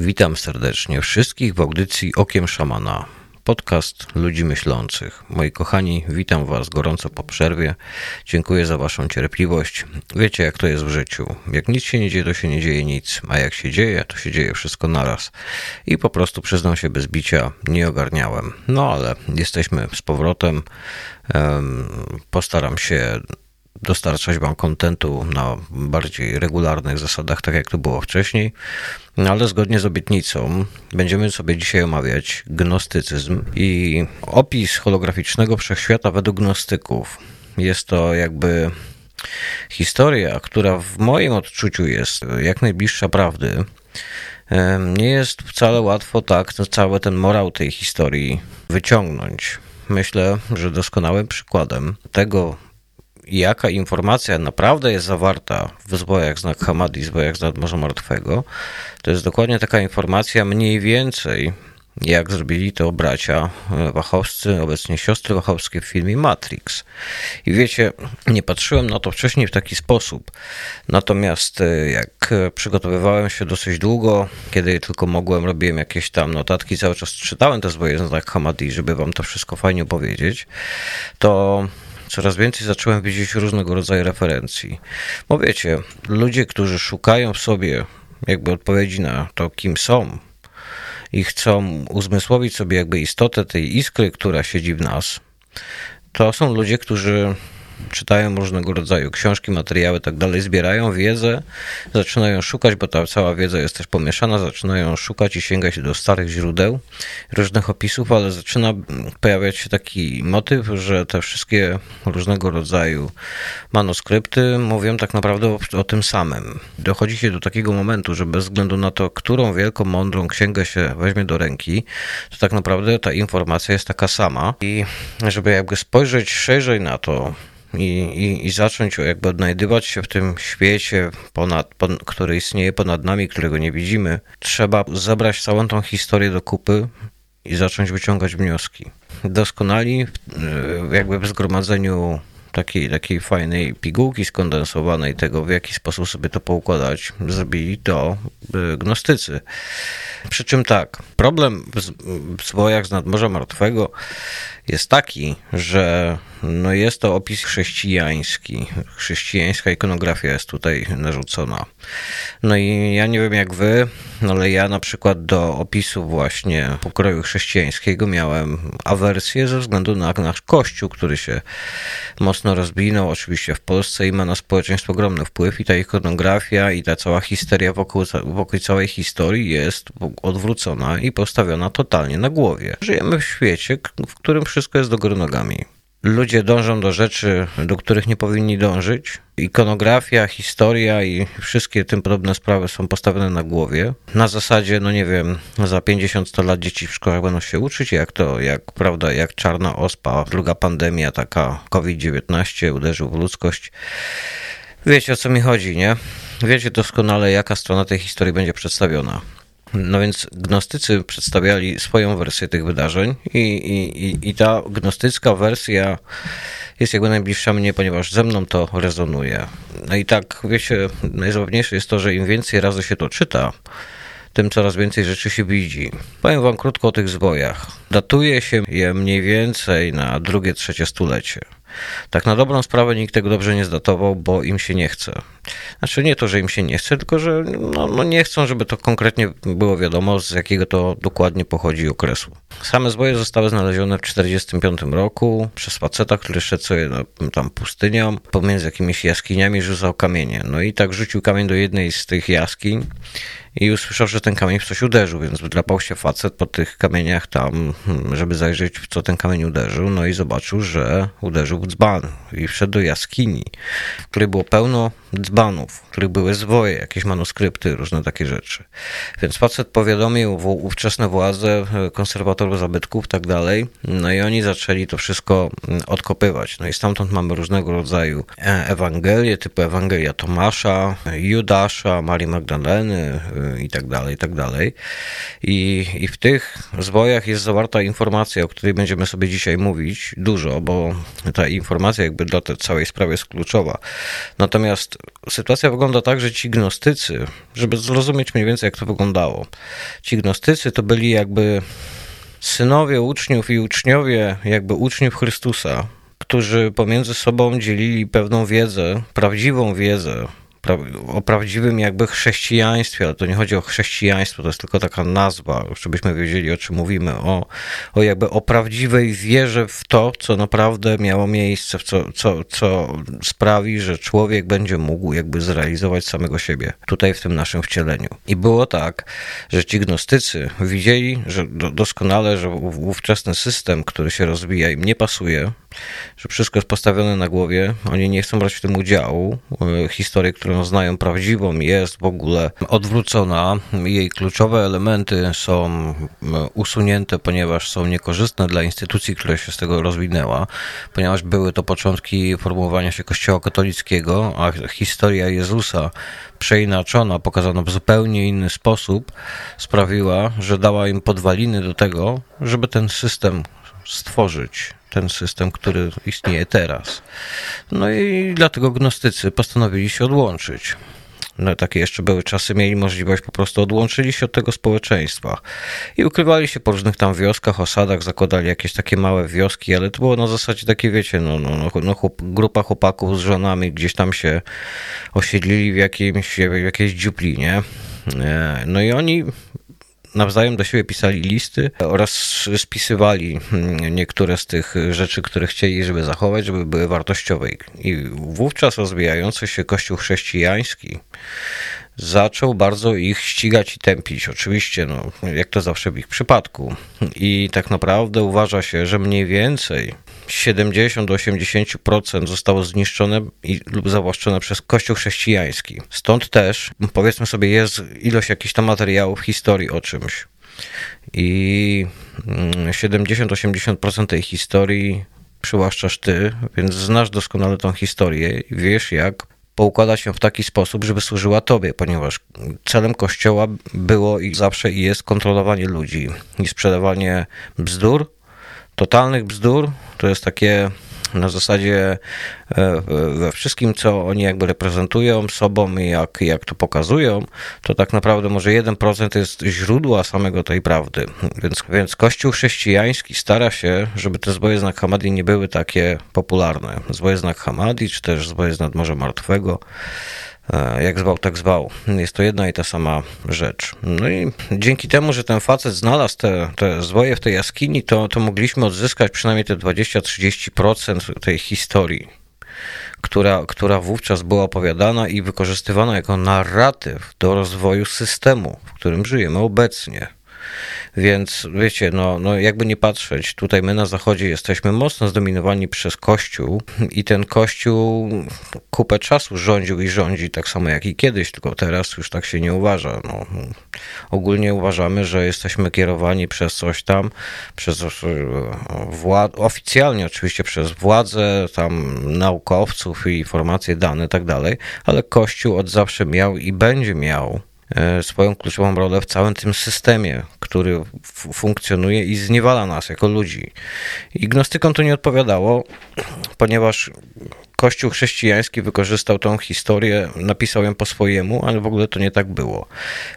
Witam serdecznie wszystkich w audycji Okiem Szamana. Podcast ludzi myślących. Moi kochani, witam Was gorąco po przerwie. Dziękuję za Waszą cierpliwość. Wiecie, jak to jest w życiu. Jak nic się nie dzieje, to się nie dzieje nic, a jak się dzieje, to się dzieje wszystko naraz. I po prostu przyznam się bez bicia, nie ogarniałem. No ale jesteśmy z powrotem. Postaram się dostarczać Wam kontentu na bardziej regularnych zasadach, tak jak to było wcześniej. No ale zgodnie z obietnicą będziemy sobie dzisiaj omawiać gnostycyzm i opis holograficznego wszechświata według gnostyków. Jest to jakby historia, która w moim odczuciu jest jak najbliższa prawdy. Nie jest wcale łatwo tak cały ten morał tej historii wyciągnąć. Myślę, że doskonałym przykładem tego, jaka informacja naprawdę jest zawarta w zbojach znak Hamadi, zbojach z Morza Martwego, to jest dokładnie taka informacja mniej więcej, jak zrobili to bracia wachowscy, obecnie siostry wachowskie w filmie Matrix. I wiecie, nie patrzyłem na to wcześniej w taki sposób. Natomiast e, jak przygotowywałem się dosyć długo, kiedy tylko mogłem, robiłem jakieś tam notatki, cały czas czytałem te zboje znak Hamadi, żeby wam to wszystko fajnie opowiedzieć, to coraz więcej zacząłem widzieć różnego rodzaju referencji. Bo wiecie, ludzie, którzy szukają w sobie jakby odpowiedzi na to, kim są i chcą uzmysłowić sobie jakby istotę tej iskry, która siedzi w nas, to są ludzie, którzy czytają różnego rodzaju książki, materiały tak dalej, zbierają wiedzę, zaczynają szukać, bo ta cała wiedza jest też pomieszana, zaczynają szukać i sięgać do starych źródeł, różnych opisów, ale zaczyna pojawiać się taki motyw, że te wszystkie różnego rodzaju manuskrypty mówią tak naprawdę o, o tym samym. Dochodzi się do takiego momentu, że bez względu na to, którą wielką, mądrą księgę się weźmie do ręki, to tak naprawdę ta informacja jest taka sama i żeby jakby spojrzeć szerzej na to, i, i, i zacząć jakby odnajdywać się w tym świecie, ponad, pon, który istnieje ponad nami, którego nie widzimy, trzeba zebrać całą tą historię do kupy i zacząć wyciągać wnioski. Doskonali jakby w zgromadzeniu takiej, takiej fajnej pigułki skondensowanej tego, w jaki sposób sobie to poukładać, zrobili to y, gnostycy. Przy czym tak, problem w zwojach z nadmorza martwego jest taki, że no jest to opis chrześcijański. Chrześcijańska ikonografia jest tutaj narzucona. No i ja nie wiem jak wy, ale ja na przykład do opisu właśnie pokroju chrześcijańskiego miałem awersję ze względu na nasz kościół, który się mocno rozwinął oczywiście w Polsce i ma na społeczeństwo ogromny wpływ i ta ikonografia i ta cała histeria wokół, wokół całej historii jest odwrócona i postawiona totalnie na głowie. Żyjemy w świecie, w którym wszystko jest do góry nogami. Ludzie dążą do rzeczy, do których nie powinni dążyć. Ikonografia, historia i wszystkie tym podobne sprawy są postawione na głowie. Na zasadzie, no nie wiem, za 50-100 lat dzieci w szkołach będą się uczyć, jak to, jak prawda, jak czarna ospa, druga pandemia, taka COVID-19 uderzył w ludzkość. Wiecie o co mi chodzi, nie? Wiecie doskonale, jaka strona tej historii będzie przedstawiona. No więc gnostycy przedstawiali swoją wersję tych wydarzeń i, i, i ta gnostycka wersja jest jakby najbliższa mnie, ponieważ ze mną to rezonuje. No i tak, wiecie, najzabawniejsze jest to, że im więcej razy się to czyta, tym coraz więcej rzeczy się widzi. Powiem wam krótko o tych zwojach. Datuje się je mniej więcej na drugie, trzecie stulecie. Tak na dobrą sprawę nikt tego dobrze nie zdatował, bo im się nie chce. Znaczy nie to, że im się nie chce, tylko że no, no nie chcą, żeby to konkretnie było wiadomo, z jakiego to dokładnie pochodzi okresu. Same zboje zostały znalezione w 1945 roku przez faceta, który szedł sobie no, tam pustynią, pomiędzy jakimiś jaskiniami rzucał kamienie. No i tak rzucił kamień do jednej z tych jaskiń i usłyszał, że ten kamień w coś uderzył, więc wydrapał się facet po tych kamieniach tam, żeby zajrzeć, w co ten kamień uderzył, no i zobaczył, że uderzył w dzban i wszedł do jaskini, w której było pełno dzbanów, w których były zwoje, jakieś manuskrypty, różne takie rzeczy. Więc facet powiadomił ówczesne władze, konserwatorów zabytków tak dalej, no i oni zaczęli to wszystko mm, odkopywać. No i stamtąd mamy różnego rodzaju e, Ewangelie, typu Ewangelia Tomasza, Judasza, Marii Magdaleny, i tak dalej, i tak dalej. I, I w tych zwojach jest zawarta informacja, o której będziemy sobie dzisiaj mówić dużo, bo ta informacja jakby dla tej całej sprawy jest kluczowa. Natomiast sytuacja wygląda tak, że ci gnostycy, żeby zrozumieć mniej więcej jak to wyglądało, ci gnostycy to byli jakby synowie uczniów i uczniowie jakby uczniów Chrystusa, którzy pomiędzy sobą dzielili pewną wiedzę, prawdziwą wiedzę o prawdziwym jakby chrześcijaństwie, ale to nie chodzi o chrześcijaństwo, to jest tylko taka nazwa, żebyśmy wiedzieli o czym mówimy, o, o jakby o prawdziwej wierze w to, co naprawdę miało miejsce, w co, co, co sprawi, że człowiek będzie mógł jakby zrealizować samego siebie tutaj w tym naszym wcieleniu. I było tak, że ci gnostycy widzieli, że doskonale, że ówczesny system, który się rozwija im nie pasuje, że wszystko jest postawione na głowie, oni nie chcą brać w tym udziału. E, historię, którą znają prawdziwą, jest w ogóle odwrócona. Jej kluczowe elementy są e, usunięte, ponieważ są niekorzystne dla instytucji, która się z tego rozwinęła, ponieważ były to początki formułowania się Kościoła katolickiego, a historia Jezusa przeinaczona, pokazana w zupełnie inny sposób, sprawiła, że dała im podwaliny do tego, żeby ten system stworzyć ten system, który istnieje teraz. No i dlatego gnostycy postanowili się odłączyć. No, takie jeszcze były czasy, mieli możliwość, po prostu odłączyli się od tego społeczeństwa i ukrywali się po różnych tam wioskach, osadach, zakładali jakieś takie małe wioski, ale to było na zasadzie takie, wiecie, no, no, no, no chłop, grupa chłopaków z żonami gdzieś tam się osiedlili w, jakimś, w jakiejś dziupli, nie? E, no i oni nawzajem do siebie pisali listy oraz spisywali hmm, niektóre z tych rzeczy, które chcieli, żeby zachować, żeby były wartościowe. I wówczas rozwijający się Kościół chrześcijański zaczął bardzo ich ścigać i tępić. Oczywiście, no, jak to zawsze w ich przypadku. I tak naprawdę uważa się, że mniej więcej 70-80% zostało zniszczone i, lub zawłaszczone przez Kościół chrześcijański. Stąd też, powiedzmy sobie, jest ilość jakichś tam materiałów historii o czymś. I 70-80% mm, tej historii przywłaszczasz ty, więc znasz doskonale tą historię i wiesz, jak poukładać ją w taki sposób, żeby służyła tobie, ponieważ celem Kościoła było i zawsze jest kontrolowanie ludzi i sprzedawanie bzdur, totalnych bzdur. To jest takie na zasadzie e, we wszystkim, co oni jakby reprezentują sobą i jak, jak to pokazują, to tak naprawdę może 1% jest źródła samego tej prawdy. Więc, więc Kościół chrześcijański stara się, żeby te zboje znak Hamadi nie były takie popularne. Zboje znak Hamadi, czy też zboje z Martwego, jak zwał, tak zwał. Jest to jedna i ta sama rzecz. No i dzięki temu, że ten facet znalazł te, te zwoje w tej jaskini, to, to mogliśmy odzyskać przynajmniej te 20-30% tej historii, która, która wówczas była opowiadana i wykorzystywana jako narratyw do rozwoju systemu, w którym żyjemy obecnie. Więc wiecie, no, no jakby nie patrzeć, tutaj my na Zachodzie jesteśmy mocno zdominowani przez Kościół i ten Kościół kupę czasu rządził i rządzi tak samo jak i kiedyś, tylko teraz już tak się nie uważa. No, ogólnie uważamy, że jesteśmy kierowani przez coś tam, przez wład, oficjalnie oczywiście przez władze, tam naukowców i informacje, dane tak dalej, ale Kościół od zawsze miał i będzie miał E, swoją kluczową rolę w całym tym systemie, który funkcjonuje i zniewala nas jako ludzi. I gnostykom to nie odpowiadało, ponieważ Kościół chrześcijański wykorzystał tą historię, napisał ją po swojemu, ale w ogóle to nie tak było.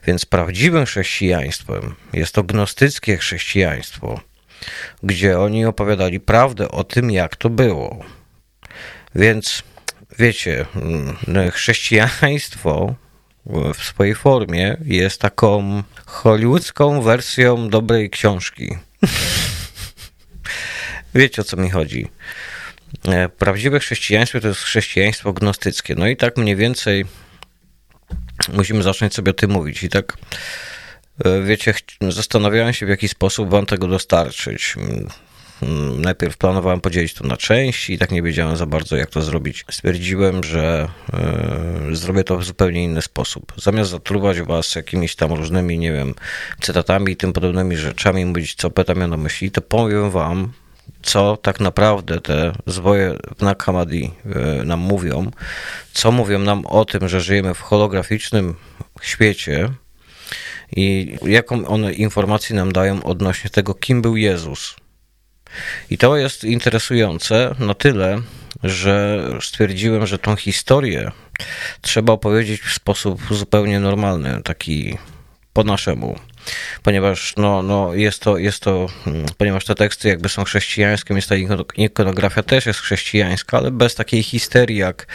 Więc prawdziwym chrześcijaństwem jest to gnostyckie chrześcijaństwo, gdzie oni opowiadali prawdę o tym, jak to było. Więc wiecie, chrześcijaństwo w swojej formie jest taką hollywoodzką wersją dobrej książki. Wiecie o co mi chodzi. E, prawdziwe chrześcijaństwo to jest chrześcijaństwo gnostyckie. No i tak mniej więcej musimy zacząć sobie o tym mówić. I tak e, wiecie, zastanawiałem się w jaki sposób wam tego dostarczyć. Mm, najpierw planowałem podzielić to na części i tak nie wiedziałem za bardzo, jak to zrobić. Stwierdziłem, że y, zrobię to w zupełnie inny sposób. Zamiast zatruwać was jakimiś tam różnymi, nie wiem, cytatami i tym podobnymi rzeczami, mówić, co Peta miał na myśli, to powiem wam, co tak naprawdę te zwoje w Nag Hammadi y, nam mówią, co mówią nam o tym, że żyjemy w holograficznym świecie, i jaką one informacje nam dają odnośnie tego, kim był Jezus. I to jest interesujące na tyle, że stwierdziłem, że tą historię trzeba opowiedzieć w sposób zupełnie normalny, taki po naszemu ponieważ no, no jest, to, jest to, mm, ponieważ te teksty jakby są chrześcijańskie, więc ta ikonografia też jest chrześcijańska, ale bez takiej histerii jak,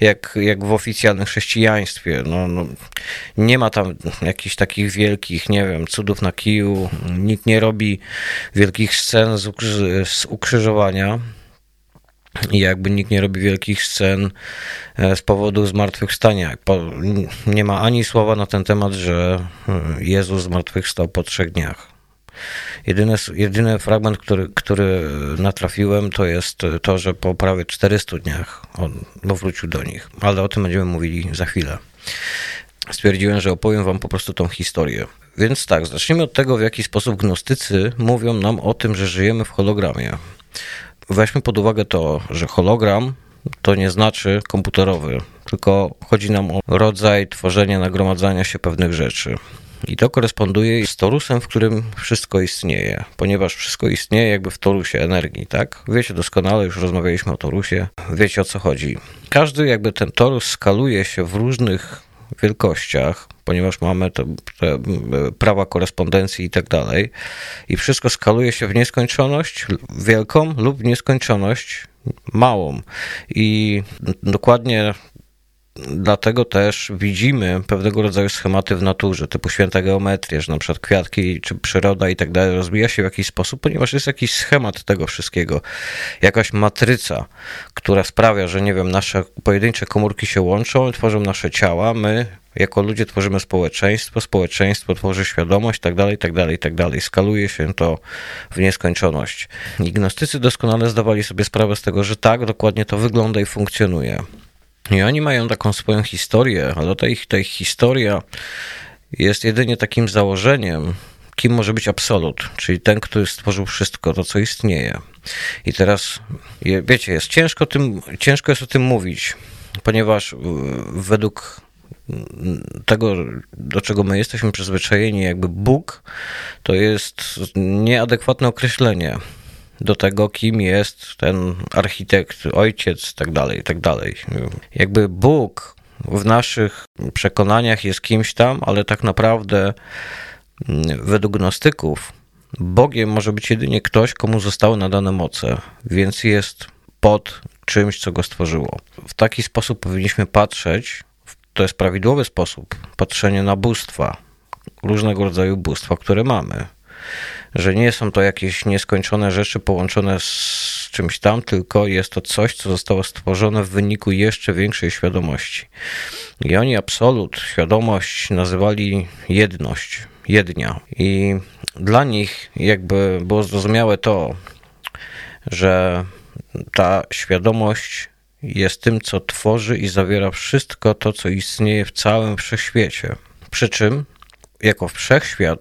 jak, jak w oficjalnym chrześcijaństwie. No, no, nie ma tam jakichś takich wielkich, nie wiem, cudów na kiju, nikt nie robi wielkich scen z, z ukrzyżowania i jakby nikt nie robi wielkich scen e, z powodu zmartwychwstania. Nie ma ani słowa na ten temat, że e, Jezus zmartwychwstał po trzech dniach. Jedyny, jedyny fragment, który, który natrafiłem, to jest to, że po prawie 400 dniach on wrócił do nich, ale o tym będziemy mówili za chwilę. Stwierdziłem, że opowiem wam po prostu tą historię. Więc tak, zacznijmy od tego, w jaki sposób gnostycy mówią nam o tym, że żyjemy w hologramie weźmy pod uwagę to, że hologram to nie znaczy komputerowy, tylko chodzi nam o rodzaj tworzenia, nagromadzania się pewnych rzeczy. I to koresponduje z torusem, w którym wszystko istnieje, ponieważ wszystko istnieje jakby w torusie energii, tak? Wiecie doskonale, już rozmawialiśmy o torusie, wiecie o co chodzi. Każdy jakby ten torus skaluje się w różnych wielkościach, ponieważ mamy te, te prawa korespondencji i tak dalej. I wszystko skaluje się w nieskończoność wielką lub nieskończoność małą. I dokładnie Dlatego też widzimy pewnego rodzaju schematy w naturze, typu święta geometria, że na przykład kwiatki czy przyroda i tak dalej rozwija się w jakiś sposób, ponieważ jest jakiś schemat tego wszystkiego, jakaś matryca, która sprawia, że nie wiem, nasze pojedyncze komórki się łączą, tworzą nasze ciała, my jako ludzie tworzymy społeczeństwo, społeczeństwo tworzy świadomość, tak dalej, tak dalej, tak dalej. Skaluje się to w nieskończoność. Ignostycy doskonale zdawali sobie sprawę z tego, że tak dokładnie to wygląda i funkcjonuje. I oni mają taką swoją historię, ale ta ich, ta ich historia jest jedynie takim założeniem, kim może być absolut, czyli ten, który stworzył wszystko, to co istnieje. I teraz, wiecie, jest ciężko, tym, ciężko jest o tym mówić, ponieważ według tego, do czego my jesteśmy przyzwyczajeni, jakby Bóg, to jest nieadekwatne określenie do tego, kim jest ten architekt, ojciec, tak dalej, tak dalej. Jakby Bóg w naszych przekonaniach jest kimś tam, ale tak naprawdę mm, według gnostyków Bogiem może być jedynie ktoś, komu zostały nadane moce, więc jest pod czymś, co go stworzyło. W taki sposób powinniśmy patrzeć, to jest prawidłowy sposób patrzenia na bóstwa, różnego rodzaju bóstwa, które mamy że nie są to jakieś nieskończone rzeczy połączone z czymś tam, tylko jest to coś, co zostało stworzone w wyniku jeszcze większej świadomości. I oni absolut, świadomość nazywali jedność, jednia. I dla nich jakby było zrozumiałe to, że ta świadomość jest tym, co tworzy i zawiera wszystko to, co istnieje w całym wszechświecie. Przy czym, jako wszechświat,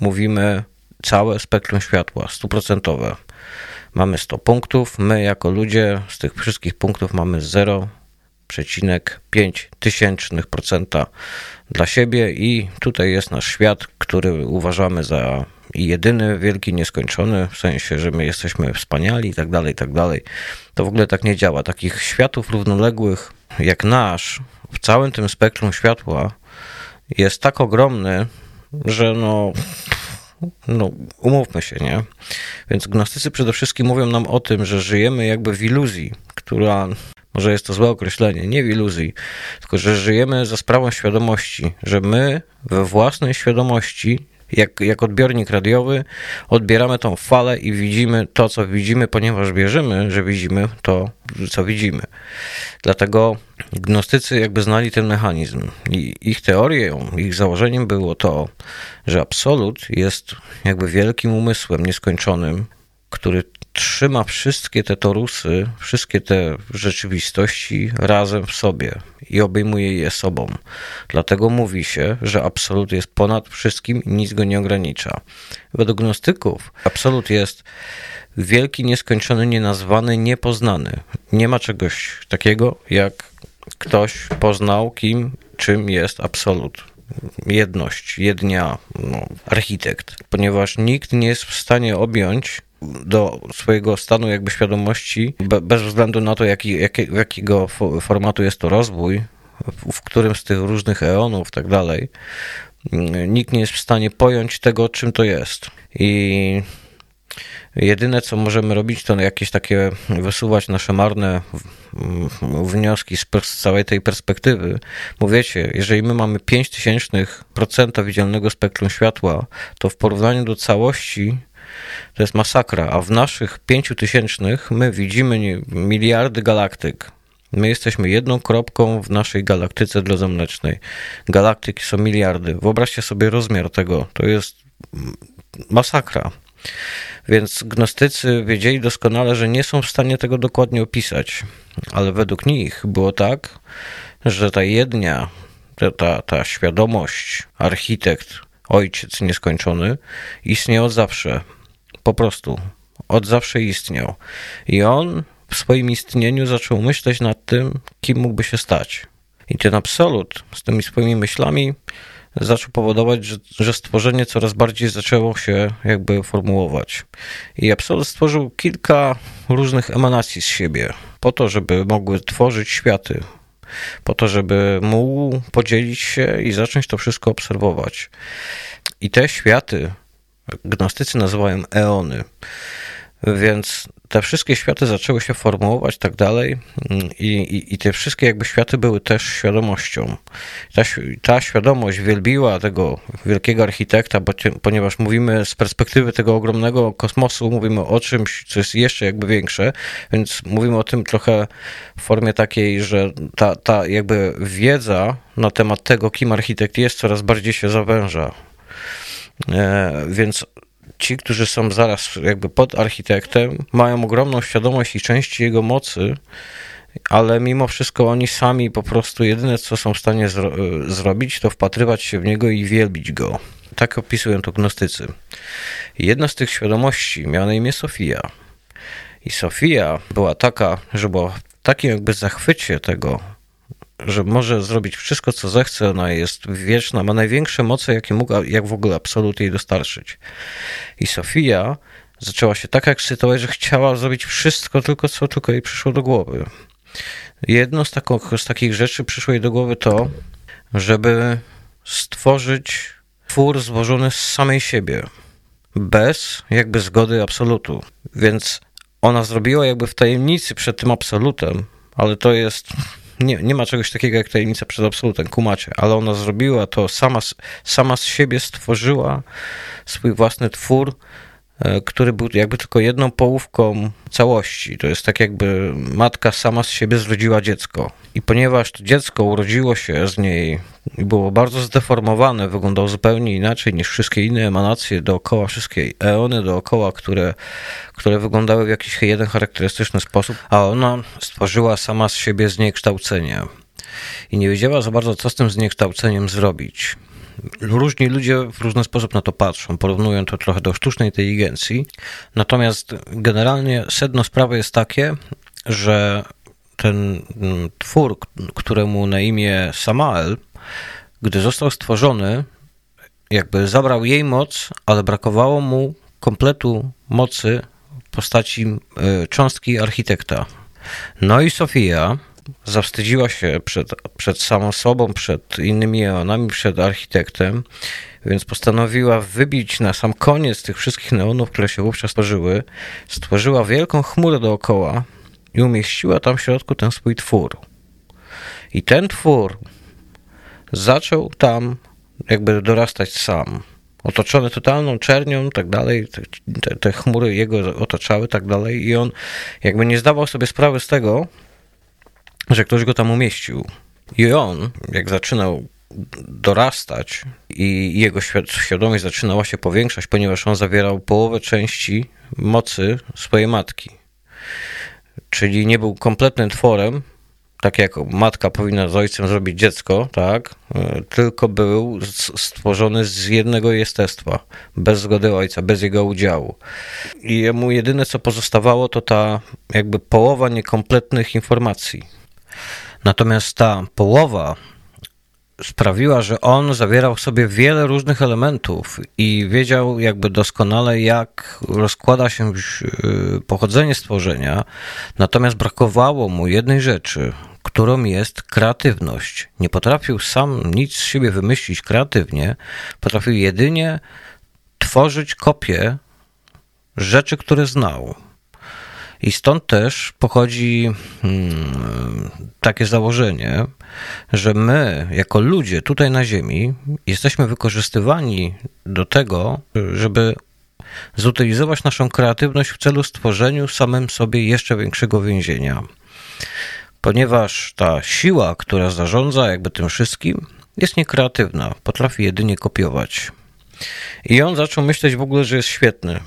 mówimy całe spektrum światła, stuprocentowe. Mamy 100 punktów, my jako ludzie z tych wszystkich punktów mamy 0,5 tysięcznych procenta dla siebie i tutaj jest nasz świat, który uważamy za jedyny, wielki, nieskończony, w sensie, że my jesteśmy wspaniali i tak dalej, i tak dalej. To w ogóle tak nie działa. Takich światów równoległych jak nasz w całym tym spektrum światła jest tak ogromny, że no no, umówmy się, nie? Więc gnostycy przede wszystkim mówią nam o tym, że żyjemy jakby w iluzji, która, może jest to złe określenie, nie w iluzji, tylko że żyjemy za sprawą świadomości, że my we własnej świadomości jak, jak odbiornik radiowy odbieramy tą falę i widzimy to, co widzimy, ponieważ wierzymy, że widzimy to, co widzimy. Dlatego gnostycy jakby znali ten mechanizm i ich teorią, ich założeniem było to, że absolut jest jakby wielkim umysłem nieskończonym, który trzyma wszystkie te torusy, wszystkie te rzeczywistości razem w sobie i obejmuje je sobą. Dlatego mówi się, że absolut jest ponad wszystkim i nic go nie ogranicza. Według gnostyków absolut jest wielki, nieskończony, nienazwany, niepoznany. Nie ma czegoś takiego, jak ktoś poznał, kim, czym jest absolut. jedność, jednia, no, architekt, ponieważ nikt nie jest w stanie objąć do swojego stanu jakby świadomości, bez względu na to, jaki, jaki, jakiego formatu jest to rozwój, w którym z tych różnych eonów, tak dalej, nikt nie jest w stanie pojąć tego, czym to jest. I jedyne, co możemy robić, to jakieś takie wysuwać nasze marne wnioski z całej tej perspektywy. Mówicie, jeżeli my mamy 5000% widzialnego spektrum światła, to w porównaniu do całości to jest masakra, a w naszych 5000 my widzimy miliardy galaktyk. My jesteśmy jedną kropką w naszej galaktyce drodze Galaktyki są miliardy. Wyobraźcie sobie rozmiar tego. To jest masakra. Więc gnostycy wiedzieli doskonale, że nie są w stanie tego dokładnie opisać, ale według nich było tak, że ta jednia, ta, ta, świadomość, architekt, ojciec nieskończony istniał od zawsze. Po prostu. Od zawsze istniał. I on w swoim istnieniu zaczął myśleć nad tym, kim mógłby się stać. I ten absolut z tymi swoimi myślami zaczął powodować, że, że stworzenie coraz bardziej zaczęło się jakby formułować. I absolut stworzył kilka różnych emanacji z siebie, po to, żeby mogły tworzyć światy, po to, żeby mógł podzielić się i zacząć to wszystko obserwować. I te światy gnostycy nazywają eony. Więc te wszystkie światy zaczęły się formułować tak dalej i, i, i te wszystkie jakby światy były też świadomością. Ta, ta świadomość wielbiła tego wielkiego architekta, bo, ponieważ mówimy z perspektywy tego ogromnego kosmosu, mówimy o czymś, co jest jeszcze jakby większe, więc mówimy o tym trochę w formie takiej, że ta, ta jakby wiedza na temat tego, kim architekt jest, coraz bardziej się zawęża. E, więc ci, którzy są zaraz jakby pod architektem, mają ogromną świadomość i części jego mocy, ale mimo wszystko oni sami po prostu jedyne, co są w stanie zro zrobić, to wpatrywać się w niego i wielbić go. Tak opisują to gnostycy. Jedna z tych świadomości miała na imię Sofia. I Sofia była taka, że była w takim jakby zachwycie tego, że może zrobić wszystko, co zechce, ona jest wieczna, ma największe moce, jakie mógł, jak w ogóle absolut jej dostarczyć. I Sofia zaczęła się tak ekscytować, że chciała zrobić wszystko, tylko co tylko jej przyszło do głowy. Jedno z, taką, z takich rzeczy przyszło jej do głowy to, żeby stworzyć twór złożony z samej siebie, bez jakby zgody absolutu. Więc ona zrobiła jakby w tajemnicy przed tym absolutem, ale to jest nie, nie ma czegoś takiego jak tajemnica przed absolutem, kumacie, ale ona zrobiła to sama, sama z siebie stworzyła swój własny twór, który był jakby tylko jedną połówką całości. To jest tak jakby matka sama z siebie zrodziła dziecko. I ponieważ to dziecko urodziło się z niej i było bardzo zdeformowane, wyglądało zupełnie inaczej niż wszystkie inne emanacje dookoła, wszystkie eony dookoła, które, które wyglądały w jakiś jeden charakterystyczny sposób, a ona stworzyła sama z siebie zniekształcenie. I nie wiedziała za bardzo, co z tym zniekształceniem zrobić. Różni ludzie w różny sposób na to patrzą, porównują to trochę do sztucznej inteligencji. Natomiast generalnie sedno sprawy jest takie, że ten mm, twór, któremu na imię Samael, gdy został stworzony, jakby zabrał jej moc, ale brakowało mu kompletu mocy w postaci e, cząstki architekta. No i Sofia zawstydziła się przed, przed samą sobą, przed innymi eonami, przed architektem, więc postanowiła wybić na sam koniec tych wszystkich neonów, które się wówczas stworzyły, stworzyła wielką chmurę dookoła i umieściła tam w środku ten swój twór. I ten twór zaczął tam jakby dorastać sam. Otoczony totalną czernią, tak dalej, te, te chmury jego otaczały, tak dalej, i on jakby nie zdawał sobie sprawy z tego, że ktoś go tam umieścił. I on, jak zaczynał dorastać i jego świadomość zaczynała się powiększać, ponieważ on zawierał połowę części mocy swojej matki. Czyli nie był kompletnym tworem, tak jak matka powinna z ojcem zrobić dziecko, tak, tylko był stworzony z jednego jestestwa, bez zgody ojca, bez jego udziału. I jemu jedyne, co pozostawało, to ta jakby połowa niekompletnych informacji. Natomiast ta połowa sprawiła, że on zawierał w sobie wiele różnych elementów i wiedział jakby doskonale, jak rozkłada się y, pochodzenie stworzenia, natomiast brakowało mu jednej rzeczy, którą jest kreatywność. Nie potrafił sam nic z siebie wymyślić kreatywnie, potrafił jedynie tworzyć kopie rzeczy, które znał. I stąd też pochodzi hmm, takie założenie, że my, jako ludzie tutaj na Ziemi, jesteśmy wykorzystywani do tego, żeby zutylizować naszą kreatywność w celu stworzenia samym sobie jeszcze większego więzienia. Ponieważ ta siła, która zarządza jakby tym wszystkim, jest niekreatywna, potrafi jedynie kopiować. I on zaczął myśleć w ogóle, że jest świetny.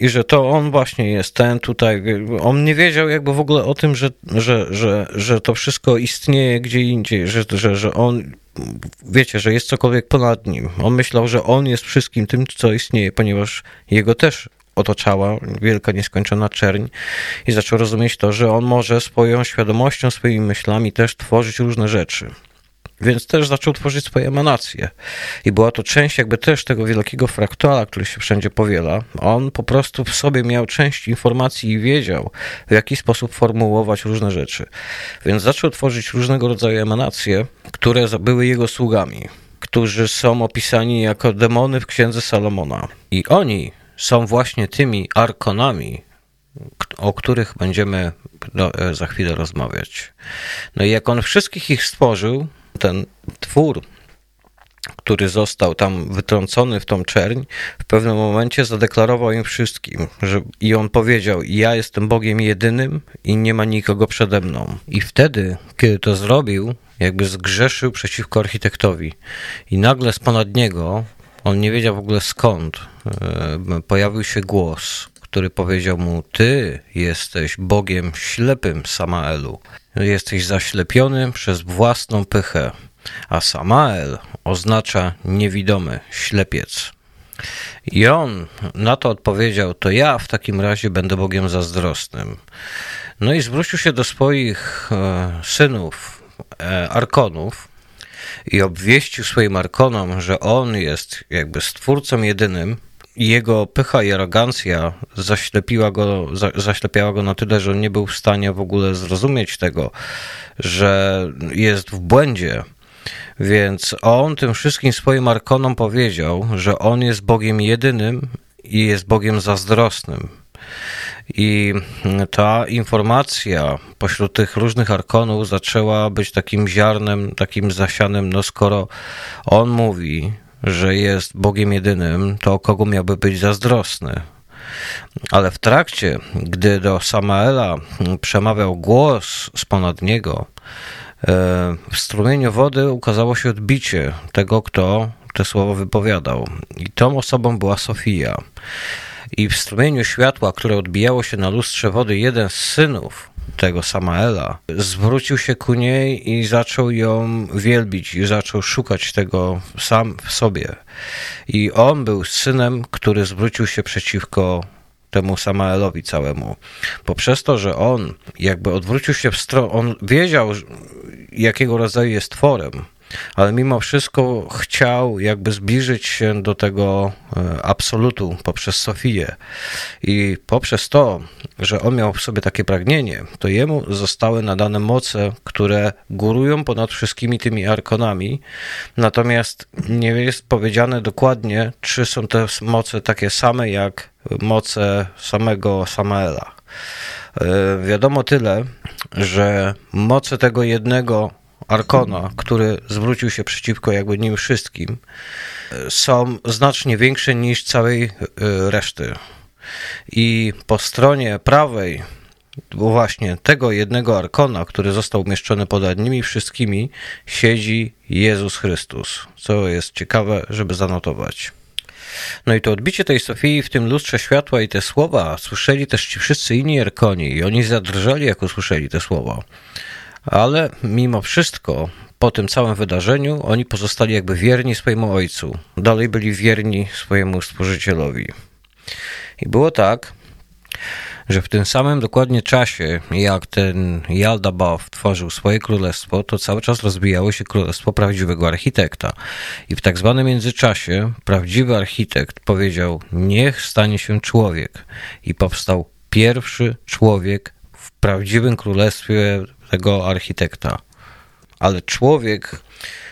I że to on właśnie jest ten tutaj. On nie wiedział jakby w ogóle o tym, że, że, że, że to wszystko istnieje gdzie indziej, że, że, że on, wiecie, że jest cokolwiek ponad nim. On myślał, że on jest wszystkim tym, co istnieje, ponieważ jego też otaczała wielka, nieskończona czerń i zaczął rozumieć to, że on może swoją świadomością, swoimi myślami też tworzyć różne rzeczy. Więc też zaczął tworzyć swoje emanacje. I była to część jakby też tego wielkiego fraktala, który się wszędzie powiela. On po prostu w sobie miał część informacji i wiedział, w jaki sposób formułować różne rzeczy. Więc zaczął tworzyć różnego rodzaju emanacje, które były jego sługami, którzy są opisani jako demony w księdze Salomona. I oni są właśnie tymi arkonami, o których będziemy no, e, za chwilę rozmawiać. No i jak on wszystkich ich stworzył, ten twór, który został tam wytrącony w tą czerń, w pewnym momencie zadeklarował im wszystkim, że i on powiedział: Ja jestem Bogiem jedynym i nie ma nikogo przede mną. I wtedy, kiedy to zrobił, jakby zgrzeszył przeciwko architektowi. I nagle z ponad niego, on nie wiedział w ogóle skąd, e, pojawił się głos, który powiedział mu: Ty jesteś Bogiem ślepym, Samaelu. Jesteś zaślepiony przez własną pychę, a Samael oznacza niewidomy, ślepiec. I on na to odpowiedział: To ja w takim razie będę Bogiem zazdrosnym. No i zwrócił się do swoich e, synów, e, arkonów, i obwieścił swoim arkonom, że on jest jakby stwórcą jedynym, jego pycha i arogancja zaślepiła go, za, zaślepiała go na tyle, że nie był w stanie w ogóle zrozumieć tego, że jest w błędzie. Więc on tym wszystkim swoim arkonom powiedział, że on jest Bogiem jedynym i jest Bogiem zazdrosnym. I ta informacja pośród tych różnych arkonów zaczęła być takim ziarnem, takim zasianym, no skoro on mówi, że jest Bogiem jedynym, to kogo miałby być zazdrosny? Ale w trakcie, gdy do Samaela przemawiał głos z ponad niego, e, w strumieniu wody ukazało się odbicie tego, kto te słowo wypowiadał. I tą osobą była Sofia. I w strumieniu światła, które odbijało się na lustrze wody, jeden z synów tego Samaela, zwrócił się ku niej i zaczął ją wielbić i zaczął szukać tego sam w sobie. I on był synem, który zwrócił się przeciwko temu Samaelowi całemu. Poprzez to, że on jakby odwrócił się w stronę, on wiedział, jakiego rodzaju jest tworem, ale mimo wszystko chciał jakby zbliżyć się do tego e, absolutu poprzez Sofię. I poprzez to, że on miał w sobie takie pragnienie, to jemu zostały nadane moce, które górują ponad wszystkimi tymi arkonami. Natomiast nie jest powiedziane dokładnie, czy są te moce takie same jak moce samego Samaela. E, wiadomo tyle, że moce tego jednego Arkona, który zwrócił się przeciwko jakby nim wszystkim, są znacznie większe niż całej e, reszty. I po stronie prawej właśnie tego jednego arkona, który został umieszczony pod nimi wszystkimi, siedzi Jezus Chrystus, co jest ciekawe, żeby zanotować. No i to odbicie tej Sofii w tym lustrze światła i te słowa słyszeli też ci wszyscy inni arkoni i oni zadrżeli, jak usłyszeli te słowa ale mimo wszystko po tym całym wydarzeniu oni pozostali jakby wierni swojemu ojcu, dalej byli wierni swojemu stworzycielowi. I było tak, że w tym samym dokładnie czasie, jak ten Yaldabaoth tworzył swoje królestwo, to cały czas rozwijało się królestwo prawdziwego architekta. I w tak zwanym międzyczasie prawdziwy architekt powiedział, niech stanie się człowiek. I powstał pierwszy człowiek w prawdziwym królestwie tego architekta. Ale człowiek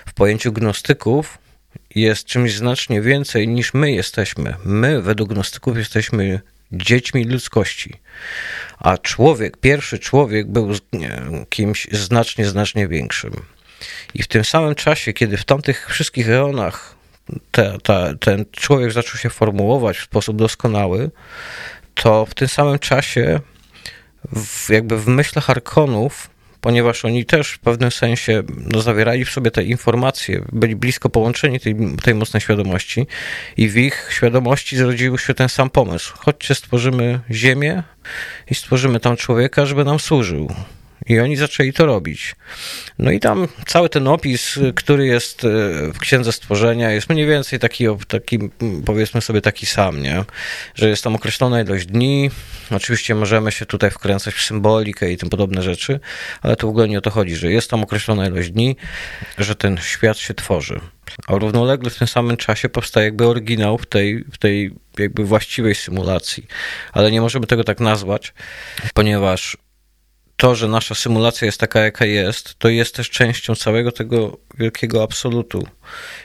w pojęciu gnostyków jest czymś znacznie więcej niż my jesteśmy. My, według gnostyków, jesteśmy dziećmi ludzkości. A człowiek, pierwszy człowiek był kimś znacznie, znacznie większym. I w tym samym czasie, kiedy w tamtych wszystkich reonach te, te, ten człowiek zaczął się formułować w sposób doskonały, to w tym samym czasie, w, jakby w myślach Arkonów, ponieważ oni też w pewnym sensie no, zawierali w sobie te informacje, byli blisko połączeni tej, tej mocnej świadomości i w ich świadomości zrodził się ten sam pomysł. Chodźcie, stworzymy Ziemię i stworzymy tam człowieka, żeby nam służył. I oni zaczęli to robić. No i tam cały ten opis, który jest e, w Księdze Stworzenia, jest mniej więcej taki, taki powiedzmy sobie taki sam, nie? Że jest tam określona ilość dni. Oczywiście możemy się tutaj wkręcać w symbolikę i tym podobne rzeczy, ale to w ogóle nie o to chodzi, że jest tam określona ilość dni, że ten świat się tworzy. A równolegle w tym samym czasie powstaje jakby oryginał w tej, w tej jakby właściwej symulacji. Ale nie możemy tego tak nazwać, ponieważ to, że nasza symulacja jest taka, jaka jest, to jest też częścią całego tego wielkiego absolutu.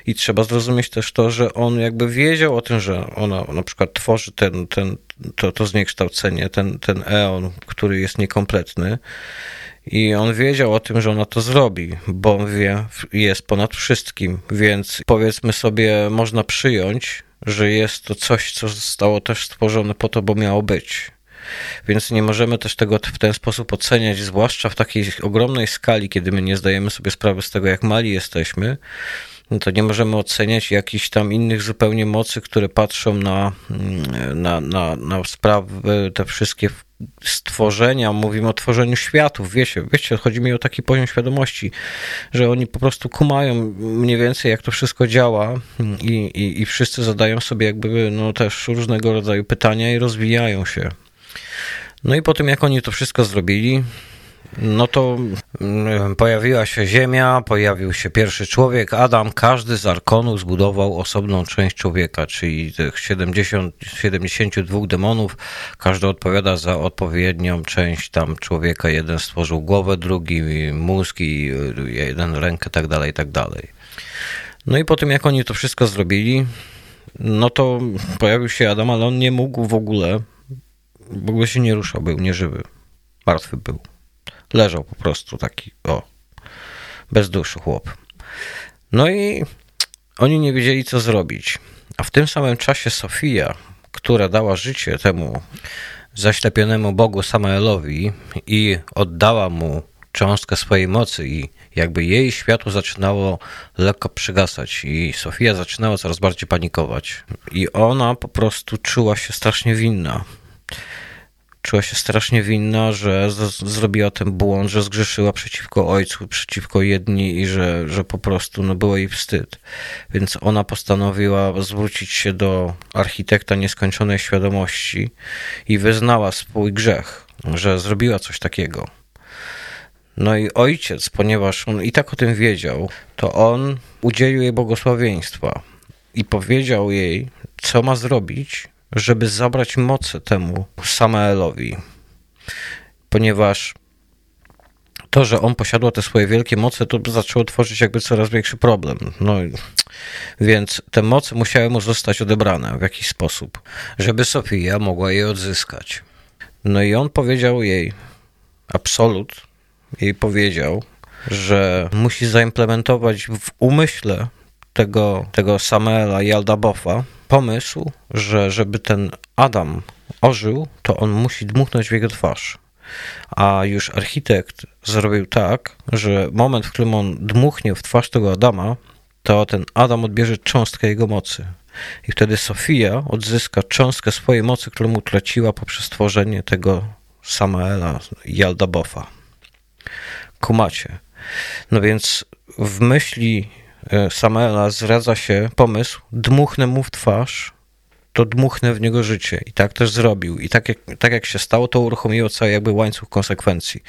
I trzeba zrozumieć też to, że on jakby wiedział o tym, że ona na przykład tworzy ten, ten, to, to zniekształcenie, ten, ten eon, który jest niekompletny. I on wiedział o tym, że ona to zrobi, bo on wie, jest ponad wszystkim, więc powiedzmy sobie, można przyjąć, że jest to coś, co zostało też stworzone po to, bo miało być. Więc nie możemy też tego w ten sposób oceniać, zwłaszcza w takiej ogromnej skali, kiedy my nie zdajemy sobie sprawy z tego, jak mali jesteśmy. No to nie możemy oceniać jakichś tam innych zupełnie mocy, które patrzą na, mm, na, na, na sprawy, te wszystkie stworzenia, mówimy o tworzeniu światów, wiecie, wiecie, chodzi mi o taki poziom świadomości, że oni po prostu kumają mniej więcej, jak to wszystko działa i, i, i wszyscy zadają sobie jakby no też różnego rodzaju pytania i rozwijają się. No i po tym, jak oni to wszystko zrobili, no to mm, pojawiła się Ziemia, pojawił się pierwszy człowiek, Adam. Każdy z arkonów zbudował osobną część człowieka, czyli tych 70, 72 demonów, każdy odpowiada za odpowiednią część tam człowieka. Jeden stworzył głowę, drugi mózg i jeden rękę, tak dalej, tak dalej. No i po tym, jak oni to wszystko zrobili, no to pojawił się Adam, ale on nie mógł w ogóle w ogóle się nie ruszał, był nieżywy. Martwy był. Leżał po prostu taki, o, bez duszy chłop. No i oni nie wiedzieli, co zrobić. A w tym samym czasie Sofia, która dała życie temu zaślepionemu Bogu Samaelowi i oddała mu cząstkę swojej mocy i jakby jej światło zaczynało lekko przygasać i Sofia zaczynała coraz bardziej panikować. I ona po prostu czuła się strasznie winna czuła się strasznie winna, że zrobiła ten błąd, że zgrzeszyła przeciwko ojcu, przeciwko jedni i że, że po prostu no, było jej wstyd. Więc ona postanowiła zwrócić się do architekta nieskończonej świadomości i wyznała swój grzech, że zrobiła coś takiego. No i ojciec, ponieważ on i tak o tym wiedział, to on udzielił jej błogosławieństwa i powiedział jej, co ma zrobić, żeby zabrać mocy temu Samaelowi, ponieważ to, że on posiadał te swoje wielkie moce, to zaczęło tworzyć jakby coraz większy problem. No, więc te moce musiały mu zostać odebrane w jakiś sposób, żeby Sofia mogła je odzyskać. No i on powiedział jej, absolut, jej powiedział, że musi zaimplementować w umyśle tego, tego Samuela Jaldabofa pomysł, że żeby ten Adam ożył, to on musi dmuchnąć w jego twarz. A już architekt zrobił tak, że moment, w którym on dmuchnie w twarz tego Adama, to ten Adam odbierze cząstkę jego mocy. I wtedy Sofia odzyska cząstkę swojej mocy, którą utraciła poprzez tworzenie tego Samaela Jaldabofa. Kumacie. No więc w myśli Samuela zradza się pomysł, dmuchnę mu w twarz to dmuchnę w niego życie. I tak też zrobił. I tak jak, tak jak się stało, to uruchomiło cały jakby łańcuch konsekwencji.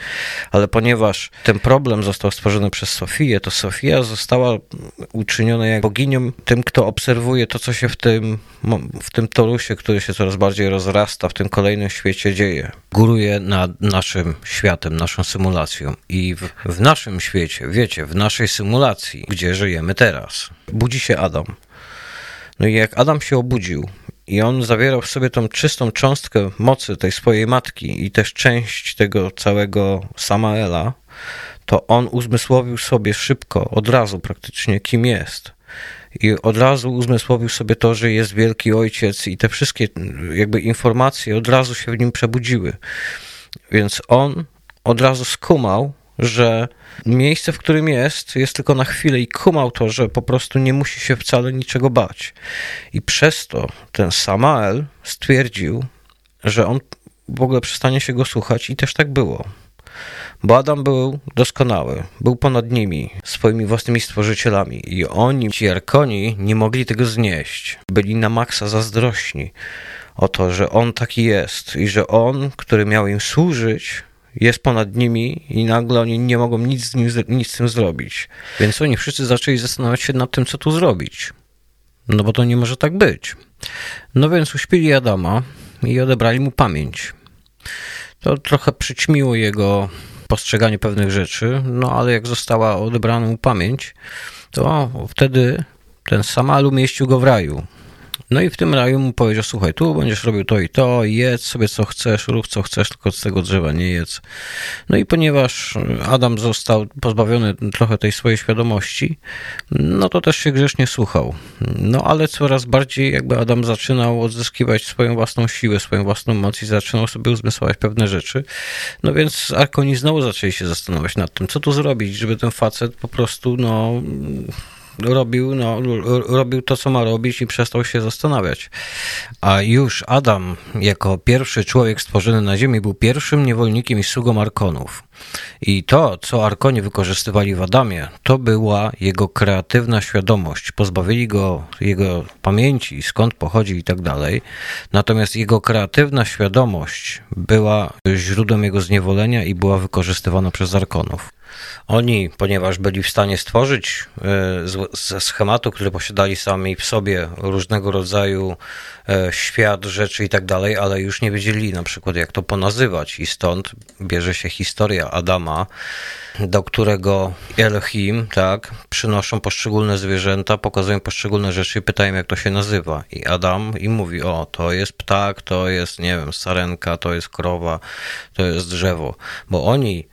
Ale ponieważ ten problem został stworzony przez Sofię, to Sofia została uczyniona jak boginią tym, kto obserwuje to, co się w tym, w tym torusie, który się coraz bardziej rozrasta, w tym kolejnym świecie dzieje. Góruje nad naszym światem, naszą symulacją. I w, w naszym świecie, wiecie, w naszej symulacji, gdzie żyjemy teraz, budzi się Adam. No i jak Adam się obudził i on zawierał w sobie tą czystą cząstkę mocy tej swojej matki i też część tego całego Samaela, to on uzmysłowił sobie szybko, od razu praktycznie, kim jest. I od razu uzmysłowił sobie to, że jest wielki ojciec, i te wszystkie jakby informacje od razu się w nim przebudziły. Więc on od razu skumał, że miejsce, w którym jest, jest tylko na chwilę i kumał to, że po prostu nie musi się wcale niczego bać. I przez to ten Samael stwierdził, że on w ogóle przestanie się go słuchać i też tak było. Bo Adam był doskonały, był ponad nimi, swoimi własnymi stworzycielami i oni, ci Arkoni, nie mogli tego znieść. Byli na maksa zazdrośni o to, że on taki jest i że on, który miał im służyć, jest ponad nimi i nagle oni nie mogą nic z, nim, nic z tym zrobić. Więc oni wszyscy zaczęli zastanawiać się nad tym, co tu zrobić. No bo to nie może tak być. No więc uśpili Adama i odebrali mu pamięć. To trochę przyćmiło jego postrzeganie pewnych rzeczy, no ale jak została odebrana mu pamięć, to wtedy ten Samalu mieścił go w raju. No i w tym raju mu powiedział, słuchaj, tu będziesz robił to i to, jedz sobie co chcesz, rób co chcesz, tylko z tego drzewa nie jedz. No i ponieważ Adam został pozbawiony trochę tej swojej świadomości, no to też się grzecznie słuchał. No ale coraz bardziej jakby Adam zaczynał odzyskiwać swoją własną siłę, swoją własną moc i zaczynał sobie uzmysłować pewne rzeczy. No więc Arkoni znowu zaczęli się zastanawiać nad tym, co tu zrobić, żeby ten facet po prostu, no robił, no, robił to, co ma robić i przestał się zastanawiać. A już Adam, jako pierwszy człowiek stworzony na Ziemi, był pierwszym niewolnikiem i sługą Arkonów. I to, co Arkoni wykorzystywali w Adamie, to była jego kreatywna świadomość. Pozbawili go jego pamięci, skąd pochodzi i tak dalej. Natomiast jego kreatywna świadomość była źródłem jego zniewolenia i była wykorzystywana przez Arkonów. Oni, ponieważ byli w stanie stworzyć e, ze schematu, który posiadali sami w sobie różnego rodzaju e, świat, rzeczy i tak dalej, ale już nie wiedzieli na przykład jak to ponazywać. I stąd bierze się historia Adama, do którego Elohim, tak, przynoszą poszczególne zwierzęta, pokazują poszczególne rzeczy i pytają jak to się nazywa. I Adam im mówi, o to jest ptak, to jest, nie wiem, sarenka, to jest krowa, to jest drzewo, bo oni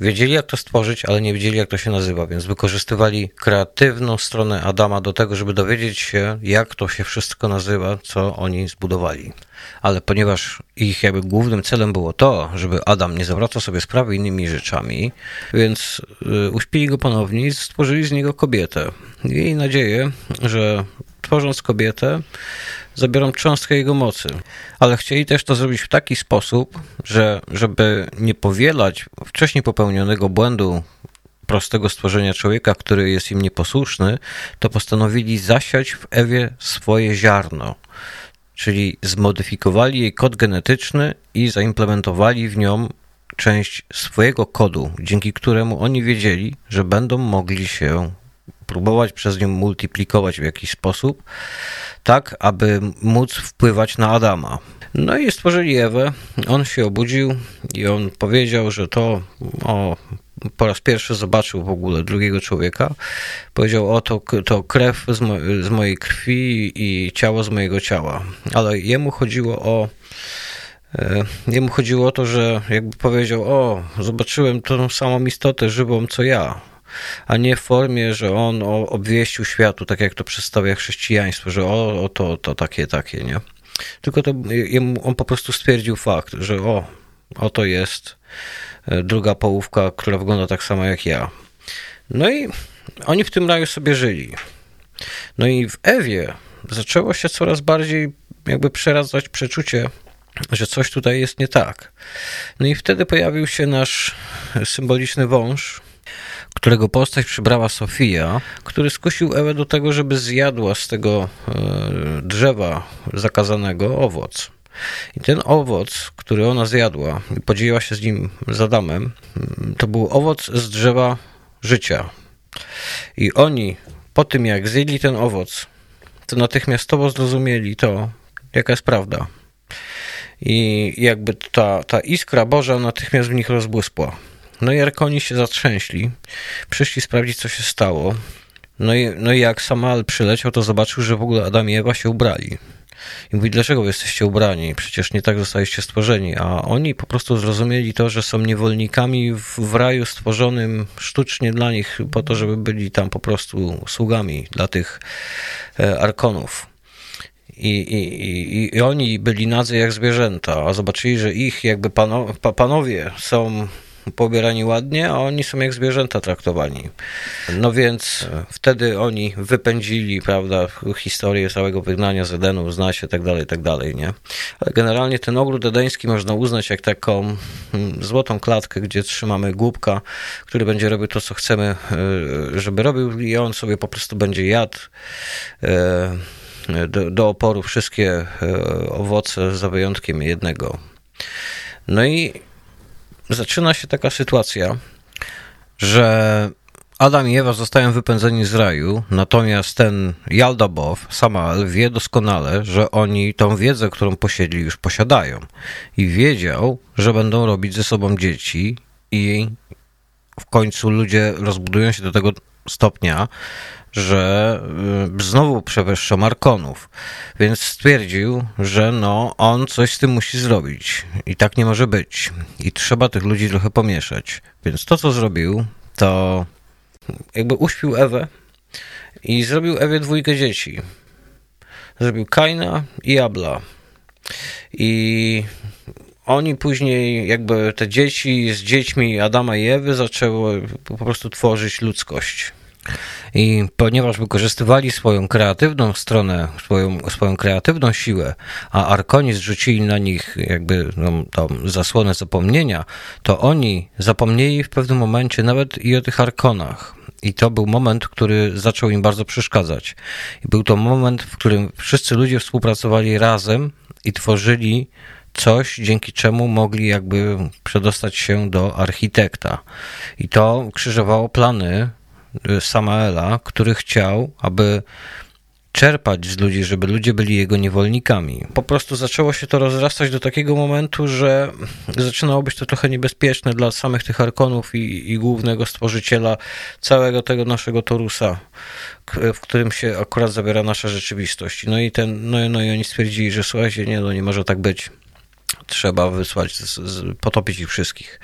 Wiedzieli, jak to stworzyć, ale nie wiedzieli, jak to się nazywa, więc wykorzystywali kreatywną stronę Adama do tego, żeby dowiedzieć się, jak to się wszystko nazywa, co oni zbudowali. Ale ponieważ ich jakby głównym celem było to, żeby Adam nie zawracał sobie sprawy innymi rzeczami, więc y, uśpili go ponownie i stworzyli z niego kobietę. Jej nadzieję, że tworząc kobietę, zabiorą cząstkę jego mocy. Ale chcieli też to zrobić w taki sposób, że żeby nie powielać wcześniej popełnionego błędu prostego stworzenia człowieka, który jest im nieposłuszny, to postanowili zasiać w Ewie swoje ziarno. Czyli zmodyfikowali jej kod genetyczny i zaimplementowali w nią część swojego kodu, dzięki któremu oni wiedzieli, że będą mogli się próbować przez nią multiplikować w jakiś sposób, tak aby móc wpływać na Adama. No i stworzyli Ewę, on się obudził i on powiedział, że to o, po raz pierwszy zobaczył w ogóle drugiego człowieka. Powiedział, o to, to krew z, mo z mojej krwi i ciało z mojego ciała. Ale jemu chodziło o e, Jemu chodziło o to, że jakby powiedział, o, zobaczyłem tą samą istotę żywą co ja a nie w formie, że on obwieścił światu, tak jak to przedstawia chrześcijaństwo, że o, o to, to takie, takie, nie? Tylko to on po prostu stwierdził fakt, że o, oto jest e, druga połówka, która wygląda tak samo jak ja. No i oni w tym raju sobie żyli. No i w Ewie zaczęło się coraz bardziej jakby przeradzać przeczucie, że coś tutaj jest nie tak. No i wtedy pojawił się nasz symboliczny wąż, którego postać przybrała Sofia, który skusił Ewę do tego, żeby zjadła z tego e, drzewa zakazanego owoc. I ten owoc, który ona zjadła i podzieliła się z nim z Adamem, to był owoc z drzewa życia. I oni po tym, jak zjedli ten owoc, to natychmiastowo zrozumieli to, jaka jest prawda. I jakby ta, ta iskra Boża natychmiast w nich rozbłysła. No i Arkoni się zatrzęśli, przyszli sprawdzić, co się stało. No i, no i jak Samal przyleciał, to zobaczył, że w ogóle Adam i Ewa się ubrali. I mówi, dlaczego jesteście ubrani? Przecież nie tak zostaliście stworzeni. A oni po prostu zrozumieli to, że są niewolnikami w, w raju stworzonym sztucznie dla nich, po to, żeby byli tam po prostu sługami dla tych e, arkonów. I, i, i, oni byli nadzy jak zwierzęta, a zobaczyli, że ich jakby pano, panowie są pobierani ładnie, a oni są jak zwierzęta traktowani. No więc wtedy oni wypędzili, prawda, historię całego wygnania z Edenu, zna się, tak dalej, tak dalej, nie? Ale generalnie ten ogród edeński można uznać jak taką mm, złotą klatkę, gdzie trzymamy głupka, który będzie robił to, co chcemy, e, żeby robił i on sobie po prostu będzie jadł e, do, do oporu wszystkie e, owoce, za wyjątkiem jednego. No i zaczyna się taka sytuacja, że Adam i Ewa zostają wypędzeni z raju, natomiast ten Jaldabow, Samael, wie doskonale, że oni tą wiedzę, którą posiedli, już posiadają. I wiedział, że będą robić ze sobą dzieci i w końcu ludzie rozbudują się do tego stopnia, że y, znowu przewyższa Markonów, więc stwierdził, że no, on coś z tym musi zrobić i tak nie może być i trzeba tych ludzi trochę pomieszać. Więc to, co zrobił, to jakby uśpił Ewę i zrobił Ewie dwójkę dzieci. Zrobił Kaina i Abla. I oni później, jakby te dzieci z dziećmi Adama i Ewy zaczęły po prostu tworzyć ludzkość. I ponieważ wykorzystywali swoją kreatywną stronę, swoją, swoją kreatywną siłę, a Arkoni zrzucili na nich jakby no, tą zasłonę zapomnienia, to oni zapomnieli w pewnym momencie nawet i o tych Arkonach. I to był moment, który zaczął im bardzo przeszkadzać. I był to moment, w którym wszyscy ludzie współpracowali razem i tworzyli coś, dzięki czemu mogli jakby przedostać się do architekta. I to krzyżowało plany Samaela, który chciał, aby czerpać z ludzi, żeby ludzie byli jego niewolnikami. Po prostu zaczęło się to rozrastać do takiego momentu, że zaczynało być to trochę niebezpieczne dla samych tych arkonów i, i głównego stworzyciela całego tego naszego Torusa, w którym się akurat zabiera nasza rzeczywistość. No i, ten, no, no i oni stwierdzili, że słuchajcie, nie, no nie może tak być trzeba wysłać, potopić ich wszystkich.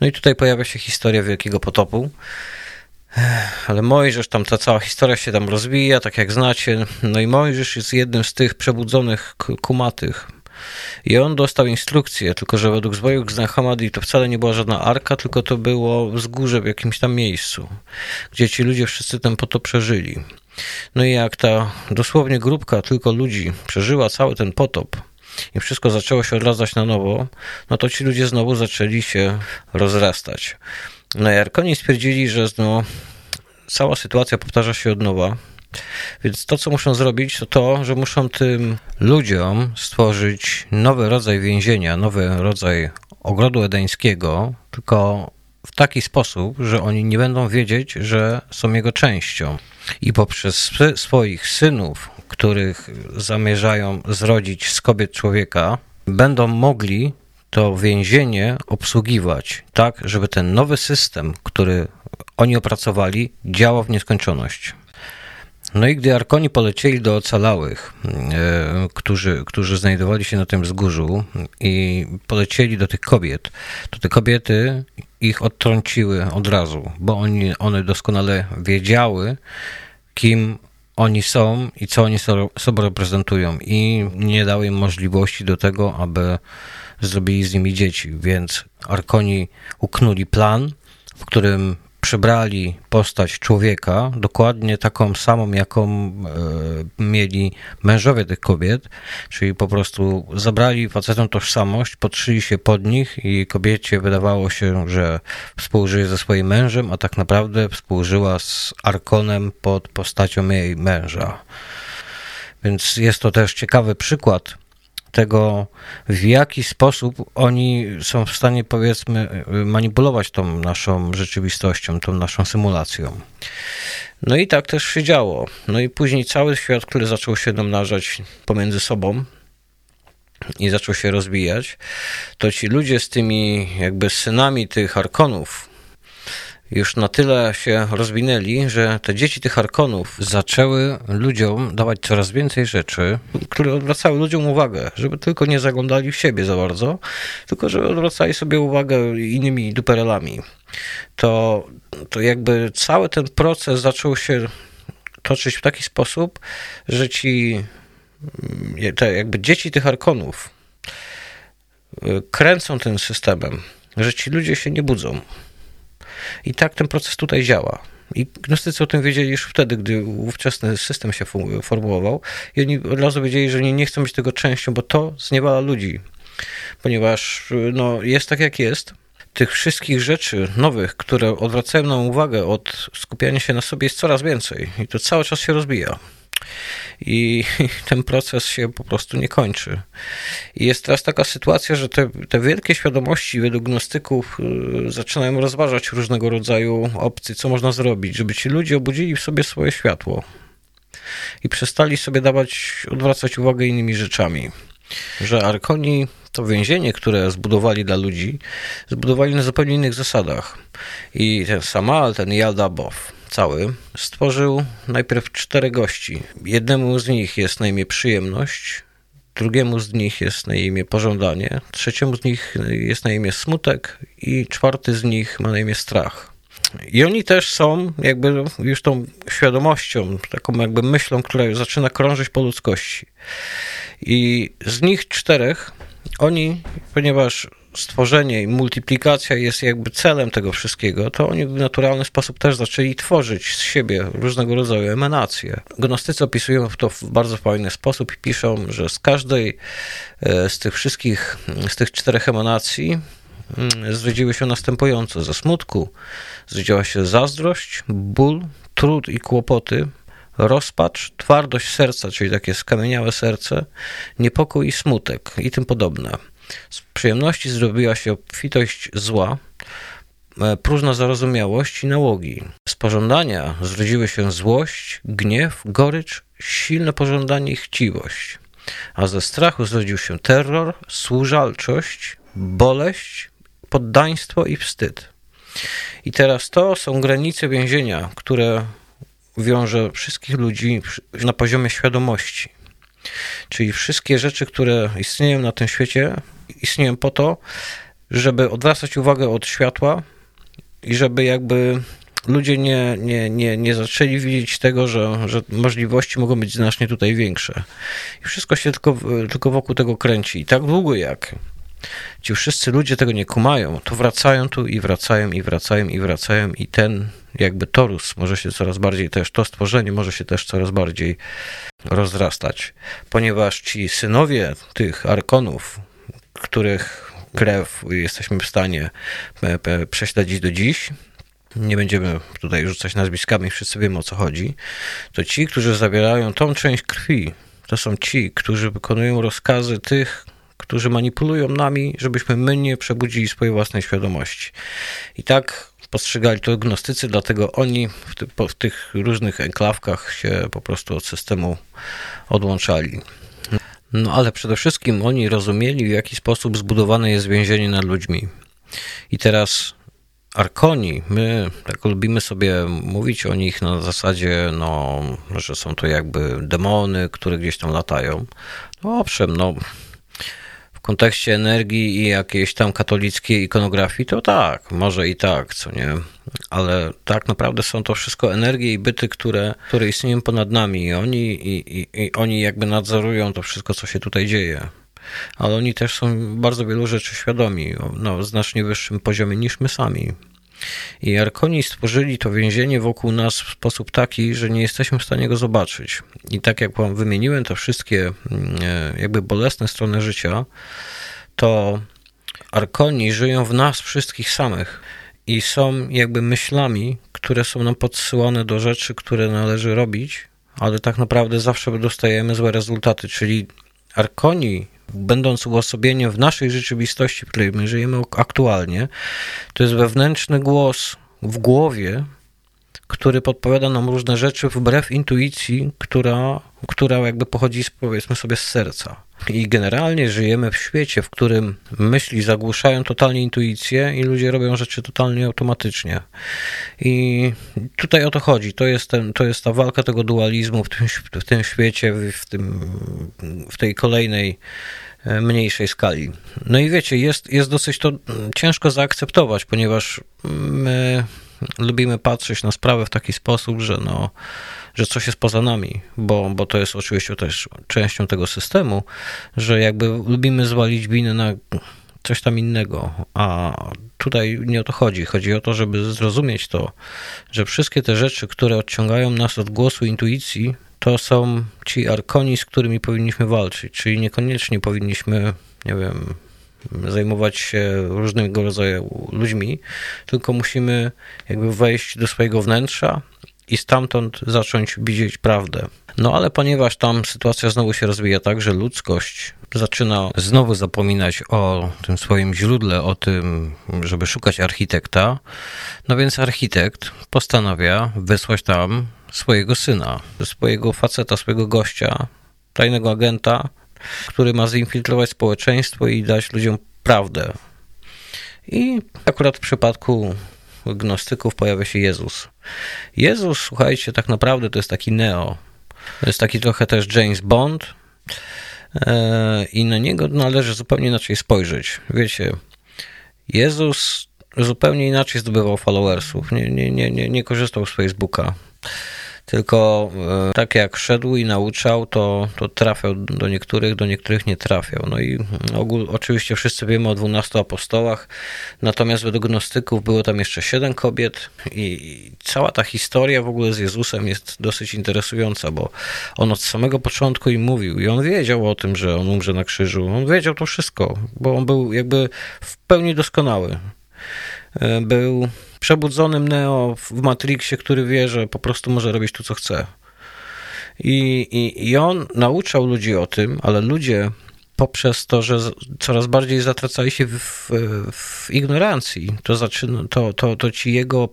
No i tutaj pojawia się historia Wielkiego Potopu, ale Mojżesz, tam ta cała historia się tam rozwija, tak jak znacie. No i Mojżesz jest jednym z tych przebudzonych kumatych. I on dostał instrukcję, tylko że według zwojów Hamadi to wcale nie była żadna arka, tylko to było wzgórze w jakimś tam miejscu, gdzie ci ludzie wszyscy ten potop przeżyli. No i jak ta dosłownie grupka tylko ludzi przeżyła cały ten potop, i wszystko zaczęło się odradzać na nowo, no to ci ludzie znowu zaczęli się rozrastać. No Arkoni stwierdzili, że no, cała sytuacja powtarza się od nowa. Więc to, co muszą zrobić, to to, że muszą tym ludziom stworzyć nowy rodzaj więzienia, nowy rodzaj ogrodu edeńskiego, tylko w taki sposób, że oni nie będą wiedzieć, że są jego częścią. I poprzez swoich synów, których zamierzają zrodzić z kobiet człowieka, będą mogli to więzienie obsługiwać tak, żeby ten nowy system, który oni opracowali, działał w nieskończoność. No i gdy Arkoni polecieli do ocalałych, e, którzy, którzy znajdowali się na tym wzgórzu i polecieli do tych kobiet, to te kobiety ich odtrąciły od razu, bo oni, one doskonale wiedziały, kim oni są i co oni sobie reprezentują i nie dały im możliwości do tego, aby zrobili z nimi dzieci, więc Arkoni uknuli plan, w którym przybrali postać człowieka, dokładnie taką samą, jaką e, mieli mężowie tych kobiet, czyli po prostu zabrali facetom tożsamość, podszyli się pod nich i kobiecie wydawało się, że współżyje ze swoim mężem, a tak naprawdę współżyła z Arkonem pod postacią jej męża. Więc jest to też ciekawy przykład tego, w jaki sposób oni są w stanie, powiedzmy, manipulować tą naszą rzeczywistością, tą naszą symulacją. No i tak też się działo. No i później cały świat, który zaczął się namnażać pomiędzy sobą, i zaczął się rozwijać, to ci ludzie z tymi jakby synami tych arkonów, już na tyle się rozwinęli, że te dzieci tych arkonów zaczęły ludziom dawać coraz więcej rzeczy, które odwracały ludziom uwagę, żeby tylko nie zaglądali w siebie za bardzo, tylko żeby odwracali sobie uwagę innymi duperelami. To, to jakby cały ten proces zaczął się toczyć w taki sposób, że ci te jakby dzieci tych arkonów y, kręcą tym systemem, że ci ludzie się nie budzą i tak ten proces tutaj działa. I gnostycy o tym wiedzieli już wtedy, gdy ówczesny system się formułował. I oni od razu wiedzieli, że nie, nie chcą być tego częścią, bo to zniewala ludzi. Ponieważ no, jest tak, jak jest. Tych wszystkich rzeczy nowych, które odwracają nam uwagę od skupiania się na sobie, jest coraz więcej. I to cały czas się rozbija i ten proces się po prostu nie kończy. I jest teraz taka sytuacja, że te, te wielkie świadomości według gnostyków y, zaczynają rozważać różnego rodzaju opcje, co można zrobić, żeby ci ludzie obudzili w sobie swoje światło i przestali sobie dawać, odwracać uwagę innymi rzeczami. Że Arkoni to więzienie, które zbudowali dla ludzi, zbudowali na zupełnie innych zasadach. I ten Samal, ten Yaldabaoth, cały stworzył najpierw cztery gości. Jednemu z nich jest na imię przyjemność, drugiemu z nich jest na imię pożądanie, trzeciemu z nich jest na imię smutek i czwarty z nich ma na imię strach. I oni też są jakby już tą świadomością, taką jakby myślą, która zaczyna krążyć po ludzkości. I z nich czterech, oni, ponieważ stworzenie i multiplikacja jest jakby celem tego wszystkiego, to oni w naturalny sposób też zaczęli tworzyć z siebie różnego rodzaju emanacje. Gnostycy opisują to w bardzo fajny sposób i piszą, że z każdej e, z tych wszystkich, z tych czterech emanacji mm, zwiedziły się następująco. Ze smutku zwiedziła się zazdrość, ból, trud i kłopoty, rozpacz, twardość serca, czyli takie skamieniałe serce, niepokój i smutek i tym podobne. Z przyjemności zrobiła się obfitość zła, e, próżna zarozumiałość i nałogi. Z pożądania zrodziły się złość, gniew, gorycz, silne pożądanie i chciwość. A ze strachu zrodził się terror, służalczość, boleść, poddaństwo i wstyd. I teraz to są granice więzienia, które wiąże wszystkich ludzi na poziomie świadomości. Czyli wszystkie rzeczy, które istnieją na tym świecie, istnieją po to, żeby odwracać uwagę od światła i żeby jakby ludzie nie, nie, nie, nie zaczęli widzieć tego, że, że możliwości mogą być znacznie tutaj większe. I wszystko się tylko, tylko wokół tego kręci. I tak długo jak ci wszyscy ludzie tego nie kumają, to wracają tu i wracają i wracają i wracają. I ten jakby torus może się coraz bardziej też, to stworzenie może się też coraz bardziej rozrastać, ponieważ ci synowie tych arkonów, których krew jesteśmy w stanie prześledzić do dziś, nie będziemy tutaj rzucać nazwiskami, wszyscy wiemy o co chodzi, to ci, którzy zabierają tą część krwi, to są ci, którzy wykonują rozkazy tych, którzy manipulują nami, żebyśmy my nie przebudzili swojej własnej świadomości. I tak postrzegali to gnostycy, dlatego oni w, ty, w tych różnych enklawkach się po prostu od systemu odłączali. No ale przede wszystkim oni rozumieli, w jaki sposób zbudowane jest więzienie nad ludźmi. I teraz Arkoni, my tak lubimy sobie mówić o nich na zasadzie, no, że są to jakby demony, które gdzieś tam latają. No owszem, no kontekście energii i jakiejś tam katolickiej ikonografii, to tak, może i tak, co nie. Ale tak naprawdę są to wszystko energie i byty, które, które istnieją ponad nami i oni, i, i, i oni jakby nadzorują to wszystko, co się tutaj dzieje. Ale oni też są bardzo wielu rzeczy świadomi na znacznie wyższym poziomie niż my sami. I Arkoni stworzyli to więzienie wokół nas w sposób taki, że nie jesteśmy w stanie go zobaczyć. I tak jak wam wymieniłem te wszystkie mm, e, jakby bolesne strony życia, to Arkoni żyją w nas wszystkich samych i są jakby myślami, które są nam podsyłane do rzeczy, które należy robić, ale tak naprawdę zawsze dostajemy złe rezultaty, czyli Arkoni będąc uosobieniem w naszej rzeczywistości, w której my żyjemy aktualnie, to jest wewnętrzny głos w głowie, który podpowiada nam różne rzeczy wbrew intuicji, która, która jakby pochodzi, powiedzmy sobie, z serca. I generalnie żyjemy w świecie, w którym myśli zagłuszają totalnie intuicję i ludzie robią rzeczy totalnie automatycznie. I tutaj o to chodzi. To jest, ten, to jest ta walka tego dualizmu w tym, w tym świecie, w, tym, w tej kolejnej e, mniejszej skali. No i wiecie, jest, jest dosyć to ciężko zaakceptować, ponieważ my lubimy patrzeć na sprawę w taki sposób, że no że coś jest poza nami, bo, bo to jest oczywiście też częścią tego systemu, że jakby lubimy zwalić winę na coś tam innego, a tutaj nie o to chodzi. Chodzi o to, żeby zrozumieć to, że wszystkie te rzeczy, które odciągają nas od głosu intuicji, to są ci arkoni, z którymi powinniśmy walczyć, czyli niekoniecznie powinniśmy, nie wiem, zajmować się różnego rodzaju ludźmi, tylko musimy jakby wejść do swojego wnętrza i stamtąd zacząć widzieć prawdę. No ale ponieważ tam sytuacja znowu się rozwija tak, że ludzkość zaczyna znowu zapominać o tym swoim źródle, o tym, żeby szukać architekta, no więc architekt postanawia wysłać tam swojego syna, swojego faceta, swojego gościa, tajnego agenta, który ma zinfiltrować społeczeństwo i dać ludziom prawdę. I akurat w przypadku gnostyków pojawia się Jezus. Jezus, słuchajcie, tak naprawdę to jest taki Neo. To jest taki trochę też James Bond e, i na niego należy zupełnie inaczej spojrzeć. Wiecie, Jezus zupełnie inaczej zdobywał followersów. Nie, nie, nie, nie, nie korzystał z Facebooka tylko e, tak jak szedł i nauczał, to, to trafiał do niektórych, do niektórych nie trafiał. No i ogól, oczywiście wszyscy wiemy o dwunastu apostołach, natomiast według gnostyków było tam jeszcze siedem kobiet i cała ta historia w ogóle z Jezusem jest dosyć interesująca, bo on od samego początku im mówił i on wiedział o tym, że on umrze na krzyżu. On wiedział to wszystko, bo on był jakby w pełni doskonały. E, był przebudzonym Neo w Matrixie, który wie, że po prostu może robić to, co chce. I, i, I on nauczał ludzi o tym, ale ludzie poprzez to, że coraz bardziej zatracali się w, w ignorancji, to, zaczyna, to, to, to ci jego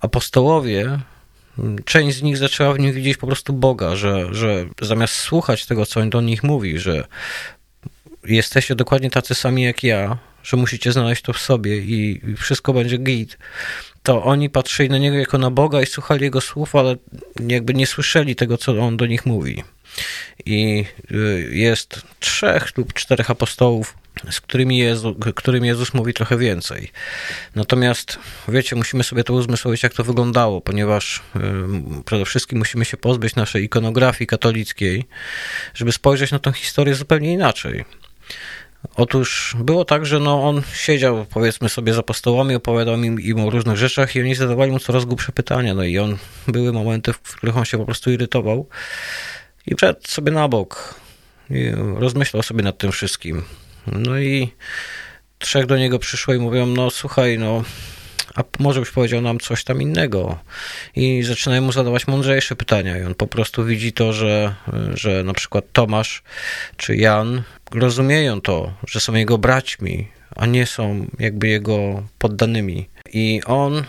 apostołowie, część z nich zaczęła w nim widzieć po prostu Boga, że, że zamiast słuchać tego, co on do nich mówi, że jesteście dokładnie tacy sami jak ja, że musicie znaleźć to w sobie i wszystko będzie git, to oni patrzyli na niego jako na Boga i słuchali jego słów, ale jakby nie słyszeli tego, co on do nich mówi. I y, jest trzech lub czterech apostołów, z którymi, Jezu, którym Jezus mówi trochę więcej. Natomiast, wiecie, musimy sobie to uzmysłowić, jak to wyglądało, ponieważ y, przede wszystkim musimy się pozbyć naszej ikonografii katolickiej, żeby spojrzeć na tę historię zupełnie inaczej. Otóż było tak, że no on siedział, powiedzmy sobie, za apostołami, opowiadał im, im o różnych rzeczach i oni zadawali mu coraz głupsze pytania. No i on, były momenty, w których on się po prostu irytował i wszedł sobie na bok i rozmyślał sobie nad tym wszystkim. No i trzech do niego przyszło i mówią, no słuchaj, no a może byś powiedział nam coś tam innego. I zaczynają mu zadawać mądrzejsze pytania i on po prostu widzi to, że, że na przykład Tomasz czy Jan rozumieją to, że są jego braćmi, a nie są jakby jego poddanymi. I on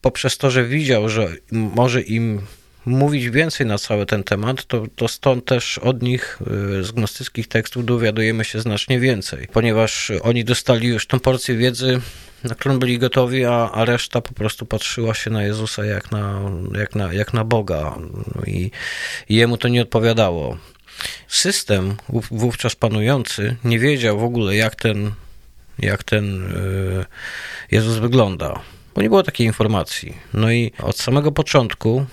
poprzez to, że widział, że może im mówić więcej na cały ten temat, to, to stąd też od nich y, z gnostyckich tekstów dowiadujemy się znacznie więcej, ponieważ oni dostali już tą porcję wiedzy, na którą byli gotowi, a, a reszta po prostu patrzyła się na Jezusa jak na, jak na, jak na Boga no i, i jemu to nie odpowiadało. System wówczas panujący nie wiedział w ogóle, jak ten, jak ten y, Jezus wygląda, bo nie było takiej informacji. No i od samego początku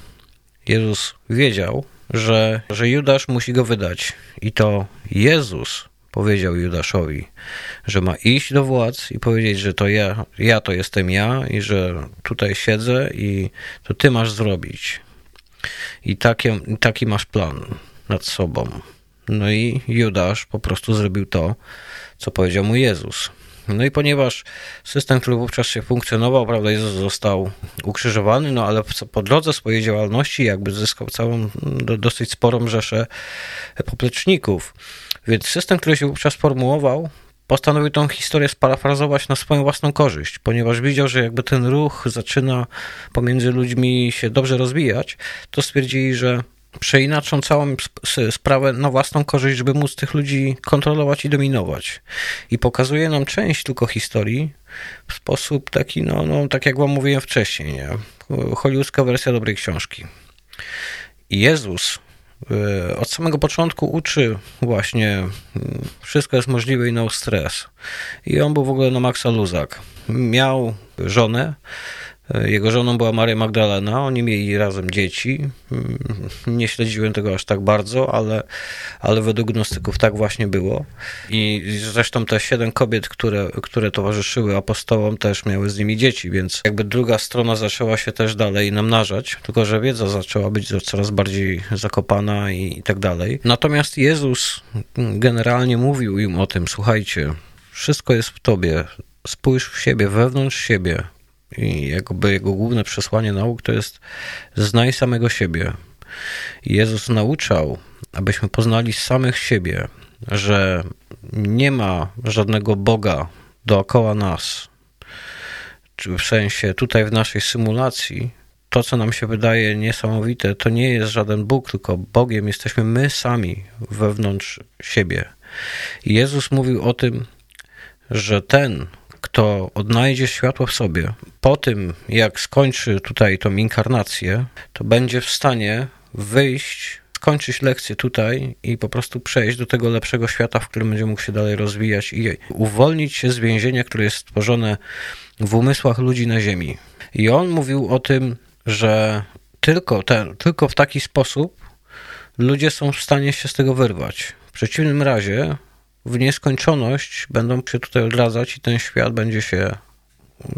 Jezus wiedział, że, że Judasz musi go wydać. I to Jezus powiedział Judaszowi, że ma iść do władz i powiedzieć, że to ja, ja to jestem ja i że tutaj siedzę i to ty masz zrobić. I taki, masz plan nad sobą. No i Judasz po prostu zrobił to, co powiedział mu Jezus. No i ponieważ system, który wówczas się funkcjonował, prawda, Jezus został ukrzyżowany, no ale po drodze swojej działalności jakby zyskał całą dosyć sporą rzeszę popleczników. Więc system, który się wówczas formułował, postanowił tą historię sparafrazować na swoją własną korzyść, ponieważ widział, że jakby ten ruch zaczyna pomiędzy ludźmi się dobrze rozwijać, to stwierdzili, że przeinaczą całą sprawę na własną korzyść, żeby móc tych ludzi kontrolować i dominować. I pokazuje nam część tylko historii w sposób taki, no, no tak jak wam mówiłem wcześniej, nie? hollywoodzka wersja dobrej książki. Jezus od samego początku uczy właśnie wszystko jest możliwe i no stres. I on był w ogóle na maksa luzak. Miał żonę, jego żoną była Maria Magdalena, oni mieli razem dzieci. Nie śledziłem tego aż tak bardzo, ale, ale według gnostyków tak właśnie było. I zresztą te siedem kobiet, które, które towarzyszyły apostołom, też miały z nimi dzieci, więc jakby druga strona zaczęła się też dalej namnażać, tylko że wiedza zaczęła być coraz bardziej zakopana i, i tak dalej. Natomiast Jezus generalnie mówił im o tym, słuchajcie, wszystko jest w tobie, spójrz w siebie, wewnątrz siebie, i jakby jego główne przesłanie nauk to jest znaj samego siebie. Jezus nauczał, abyśmy poznali samych siebie, że nie ma żadnego Boga dookoła nas. Czy w sensie tutaj w naszej symulacji to, co nam się wydaje niesamowite, to nie jest żaden Bóg, tylko Bogiem jesteśmy my sami wewnątrz siebie. I Jezus mówił o tym, że ten, kto odnajdzie światło w sobie, po tym jak skończy tutaj tą inkarnację, to będzie w stanie wyjść, skończyć lekcję tutaj i po prostu przejść do tego lepszego świata, w którym będzie mógł się dalej rozwijać i uwolnić się z więzienia, które jest stworzone w umysłach ludzi na Ziemi. I on mówił o tym, że tylko, ten, tylko w taki sposób ludzie są w stanie się z tego wyrwać. W przeciwnym razie w nieskończoność będą się tutaj odradzać i ten świat będzie się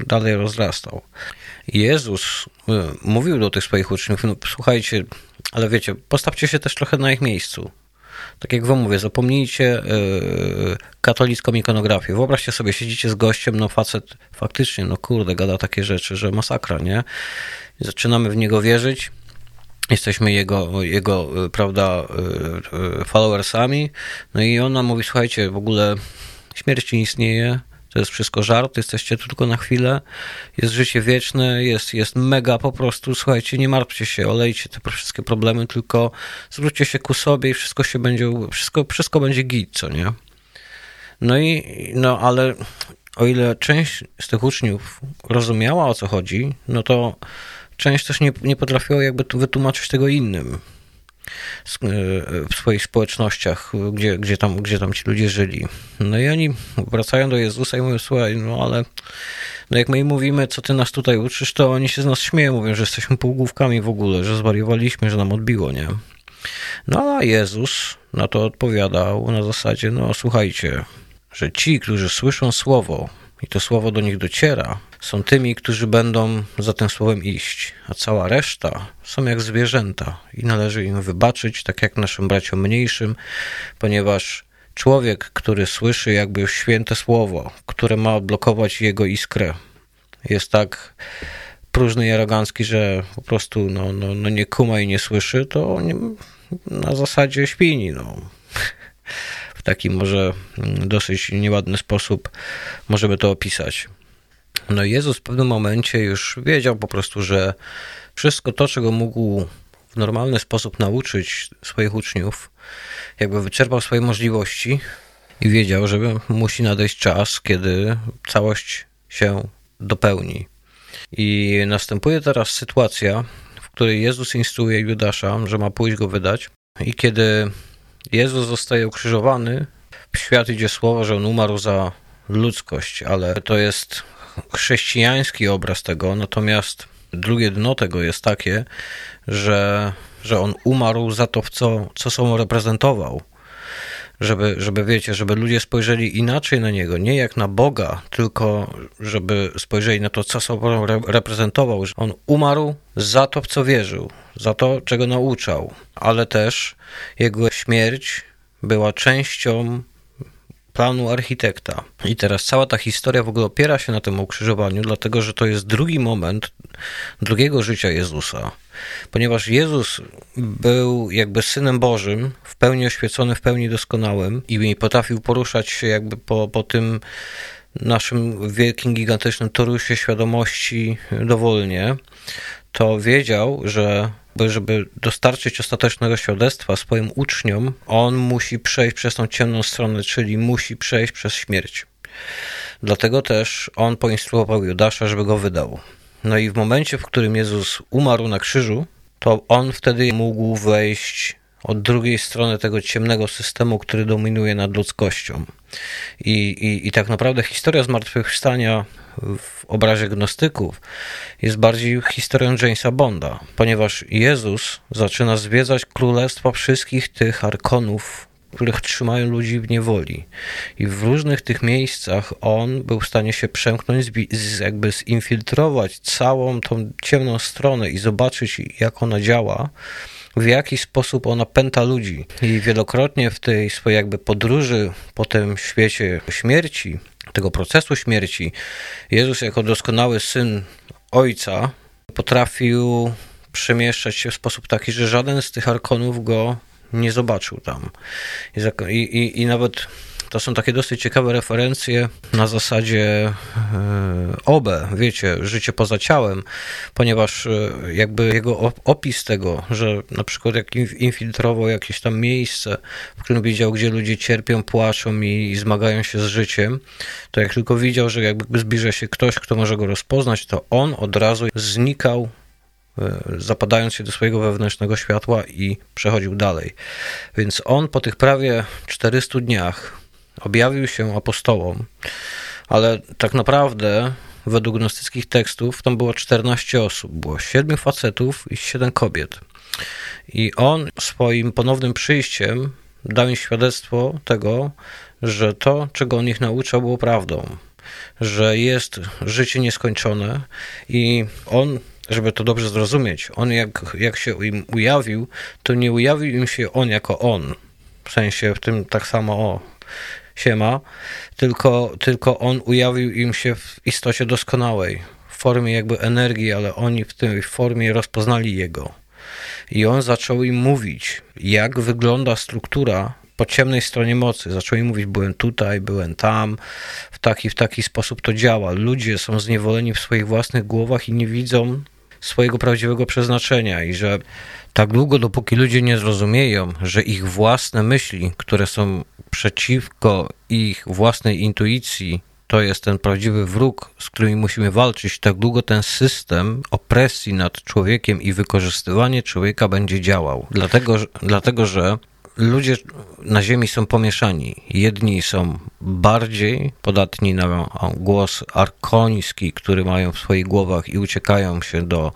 dalej rozrastał. Jezus y, mówił do tych swoich uczniów, no, słuchajcie, ale wiecie, postawcie się też trochę na ich miejscu. Tak jak wam mówię, zapomnijcie yy, katolicką ikonografię. Wyobraźcie sobie, siedzicie z gościem, no facet faktycznie, no kurde, gada takie rzeczy, że masakra, nie? Zaczynamy w niego wierzyć, jesteśmy jego, jego prawda, y, y, followersami. No i ona mówi, słuchajcie, w ogóle śmierć nie istnieje, to jest wszystko żart, jesteście tu tylko na chwilę, jest życie wieczne, jest, jest mega po prostu, słuchajcie, nie martwcie się, olejcie te wszystkie problemy, tylko zwróćcie się ku sobie i wszystko się będzie, wszystko, wszystko będzie git, co nie? No i, no ale o ile część z tych uczniów rozumiała o co chodzi, no to część też nie, nie potrafiła jakby wytłumaczyć tego innym e, w swoich społecznościach, gdzie, gdzie, tam, gdzie tam ci ludzie żyli. No i oni wracają do Jezusa i mówią, słuchaj, no ale no jak my im mówimy, co ty nas tutaj uczysz, to oni się z nas śmieją, mówią, że jesteśmy półgłówkami w ogóle, że zwariowaliśmy, że nam odbiło, nie? No a Jezus na to odpowiadał na zasadzie, no słuchajcie, że ci, którzy słyszą słowo i to słowo do nich dociera, są tymi, którzy będą za tym słowem iść, a cała reszta są jak zwierzęta i należy im wybaczyć, tak jak naszym braciom mniejszym, ponieważ człowiek, który słyszy jakby święte słowo, które ma odblokować jego iskrę, jest tak próżny i arogancki, że po prostu no, no, no nie kuma i nie słyszy, to na zasadzie śpini. No. W taki może dosyć nieładny sposób możemy to opisać. No Jezus w pewnym momencie już wiedział po prostu, że wszystko to, czego mógł w normalny sposób nauczyć swoich uczniów, jakby wyczerpał swoje możliwości i wiedział, że musi nadejść czas, kiedy całość się dopełni. I następuje teraz sytuacja, w której Jezus instruuje Judasza, że ma pójść go wydać. I kiedy Jezus zostaje ukrzyżowany, w świat idzie słowo, że on umarł za ludzkość, ale to jest chrześcijański obraz tego, natomiast drugie dno tego jest takie, że, że on umarł za to, co, co sobą reprezentował. Żeby, żeby wiecie, żeby ludzie spojrzeli inaczej na niego, nie jak na Boga, tylko żeby spojrzeli na to, co sobą reprezentował, że on umarł za to, w co wierzył, za to, czego nauczał, ale też jego śmierć była częścią planu architekta. I teraz cała ta historia w ogóle opiera się na tym ukrzyżowaniu, dlatego że to jest drugi moment drugiego życia Jezusa. Ponieważ Jezus był jakby synem Bożym, w pełni oświecony, w pełni doskonałym i potrafił poruszać się jakby po, po tym naszym wielkim, gigantycznym torusie świadomości dowolnie, to wiedział, że żeby dostarczyć ostatecznego świadectwa swoim uczniom, on musi przejść przez tą ciemną stronę, czyli musi przejść przez śmierć. Dlatego też on poinstruował Judasza, żeby go wydał. No i w momencie, w którym Jezus umarł na krzyżu, to on wtedy mógł wejść od drugiej strony tego ciemnego systemu, który dominuje nad ludzkością. I, i, i tak naprawdę historia zmartwychwstania w obrazie gnostyków jest bardziej historią Jamesa Bonda, ponieważ Jezus zaczyna zwiedzać królestwa wszystkich tych arkonów, których trzymają ludzi w niewoli. I w różnych tych miejscach on był w stanie się przemknąć, jakby zinfiltrować całą tą ciemną stronę i zobaczyć, jak ona działa, w jaki sposób ona pęta ludzi. I wielokrotnie w tej swojej jakby podróży po tym świecie śmierci, tego procesu śmierci, Jezus jako doskonały syn Ojca potrafił przemieszczać się w sposób taki, że żaden z tych arkonów go nie zobaczył tam. I, i, i nawet to są takie dosyć ciekawe referencje na zasadzie e, OBE, wiecie, życie poza ciałem, ponieważ e, jakby jego opis tego, że na przykład jak infiltrował jakieś tam miejsce, w którym widział, gdzie ludzie cierpią, płaczą i, zmagają się z życiem, to jak tylko widział, że jakby zbliża się ktoś, kto może go rozpoznać, to on od razu znikał zapadając się do swojego wewnętrznego światła i przechodził dalej. Więc on po tych prawie 400 dniach objawił się apostołom, ale tak naprawdę według gnostyckich tekstów tam było 14 osób, było 7 facetów i 7 kobiet. I on swoim ponownym przyjściem dał im świadectwo tego, że to, czego on ich nauczał, było prawdą, że jest życie nieskończone i on żeby to dobrze zrozumieć, on jak, jak się im ujawił, to nie ujawił im się on jako on. W sensie w tym tak samo o, siema, tylko, tylko on ujawił im się w istocie doskonałej, w formie jakby energii, ale oni w tej formie rozpoznali jego. I on zaczął im mówić, jak wygląda struktura po ciemnej stronie mocy. Zaczął im mówić, byłem tutaj, byłem tam, w taki, w taki sposób to działa. Ludzie są zniewoleni w swoich własnych głowach i nie widzą swojego prawdziwego przeznaczenia i że tak długo, dopóki ludzie nie zrozumieją, że ich własne myśli, które są przeciwko ich własnej intuicji, to jest ten prawdziwy wróg, z którym musimy walczyć, tak długo ten system opresji nad człowiekiem i wykorzystywanie człowieka będzie działał. Dlatego, dlatego że ludzie na Ziemi są pomieszani. Jedni są bardziej podatni na głos arkoński, który mają w swoich głowach i uciekają się do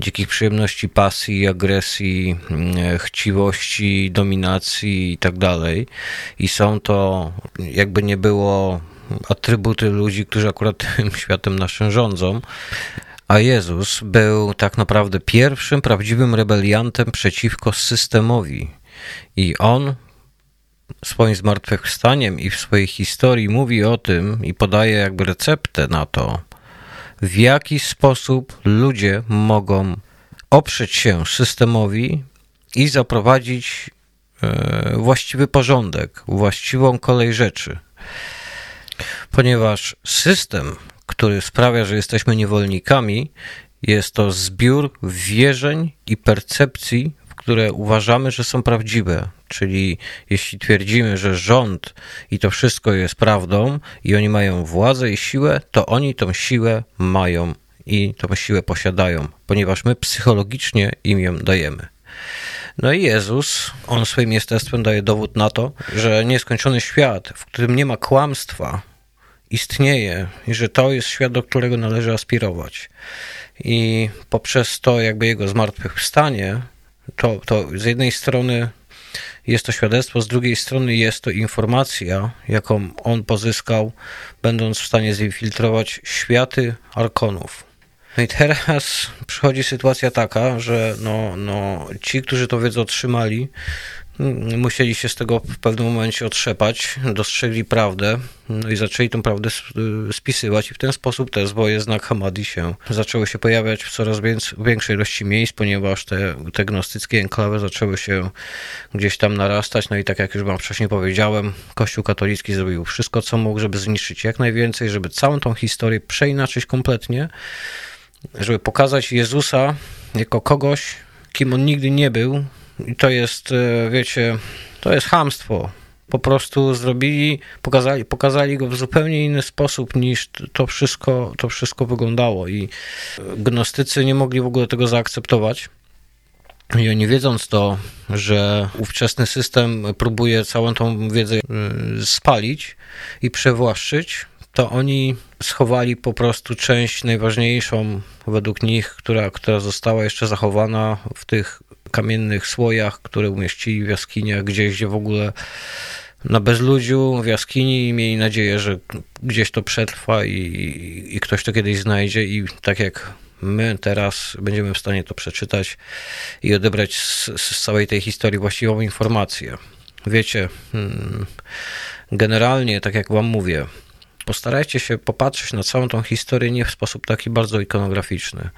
dzikich przyjemności, pasji, agresji, mm, chciwości, dominacji i tak. I są to, jakby nie było, atrybuty ludzi, którzy akurat tym światem naszym rządzą. A Jezus był tak naprawdę pierwszym prawdziwym rebeliantem przeciwko systemowi i on swoim zmartwychwstaniem i w swojej historii mówi o tym i podaje jakby receptę na to, w jaki sposób ludzie mogą oprzeć się systemowi i zaprowadzić e, właściwy porządek, właściwą kolej rzeczy. Ponieważ system, który sprawia, że jesteśmy niewolnikami, jest to zbiór wierzeń i percepcji które uważamy, że są prawdziwe. Czyli jeśli twierdzimy, że rząd i to wszystko jest prawdą i oni mają władzę i siłę, to oni tą siłę mają i tą siłę posiadają, ponieważ my psychologicznie im ją dajemy. No i Jezus, on swoim jestestwem daje dowód na to, że nieskończony świat, w którym nie ma kłamstwa, istnieje i że to jest świat, do którego należy aspirować. I poprzez to, jakby jego zmartwychwstanie, to, to z jednej strony jest to świadectwo, z drugiej strony jest to informacja, jaką on pozyskał, będąc w stanie zinfiltrować światy arkonów. No i teraz przychodzi sytuacja taka, że no, no, ci, którzy tą wiedzę otrzymali, musieli się z tego w pewnym momencie otrzepać, dostrzegli prawdę, no i zaczęli tę prawdę spisywać. I w ten sposób te zwoje znak Hamadi się zaczęły się pojawiać w coraz większej ilości miejsc, ponieważ te, te gnostyckie enklawy zaczęły się gdzieś tam narastać, no i tak jak już wam wcześniej powiedziałem, Kościół katolicki zrobił wszystko, co mógł, żeby zniszczyć jak najwięcej, żeby całą tą historię przeinaczyć kompletnie, żeby pokazać Jezusa jako kogoś, kim on nigdy nie był, i to jest, e, wiecie, to jest hamstwo. Po prostu zrobili, pokazali, pokazali go w zupełnie inny sposób niż to wszystko, to wszystko wyglądało. I gnostycy nie mogli w ogóle tego zaakceptować. I oni wiedząc to, że ówczesny system próbuje całą tą wiedzę e, spalić i przewłaszczyć, to oni schowali po prostu część najważniejszą według nich, która, która została jeszcze zachowana w tych kamiennych słojach, które umieścili w jaskiniach gdzieś, gdzie w ogóle na bezludziu w jaskini i mieli nadzieję, że gdzieś to przetrwa i, i, ktoś to kiedyś znajdzie i tak jak my teraz będziemy w stanie to przeczytać i odebrać z, z całej tej historii właściwą informację. Wiecie, hmm, generalnie, tak jak wam mówię, postarajcie się popatrzeć na całą tą historię nie w sposób taki bardzo ikonograficzny,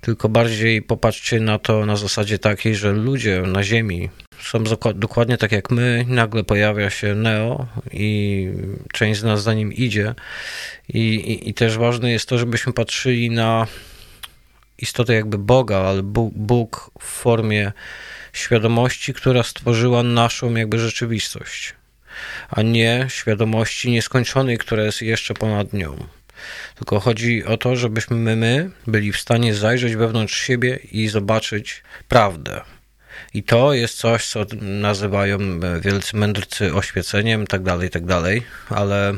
tylko bardziej popatrzcie na to na zasadzie takiej, że ludzie na Ziemi są dokładnie tak jak my, nagle pojawia się Neo i część z nas za nim idzie. I, i, i też ważne jest to, żebyśmy patrzyli na istotę jakby Boga, ale Bóg, Bóg w formie świadomości, która stworzyła naszą jakby rzeczywistość a nie świadomości nieskończonej, która jest jeszcze ponad nią. Tylko chodzi o to, żebyśmy my byli w stanie zajrzeć wewnątrz siebie i zobaczyć prawdę. I to jest coś, co nazywają wielcy mędrcy oświeceniem, tak dalej, tak dalej, ale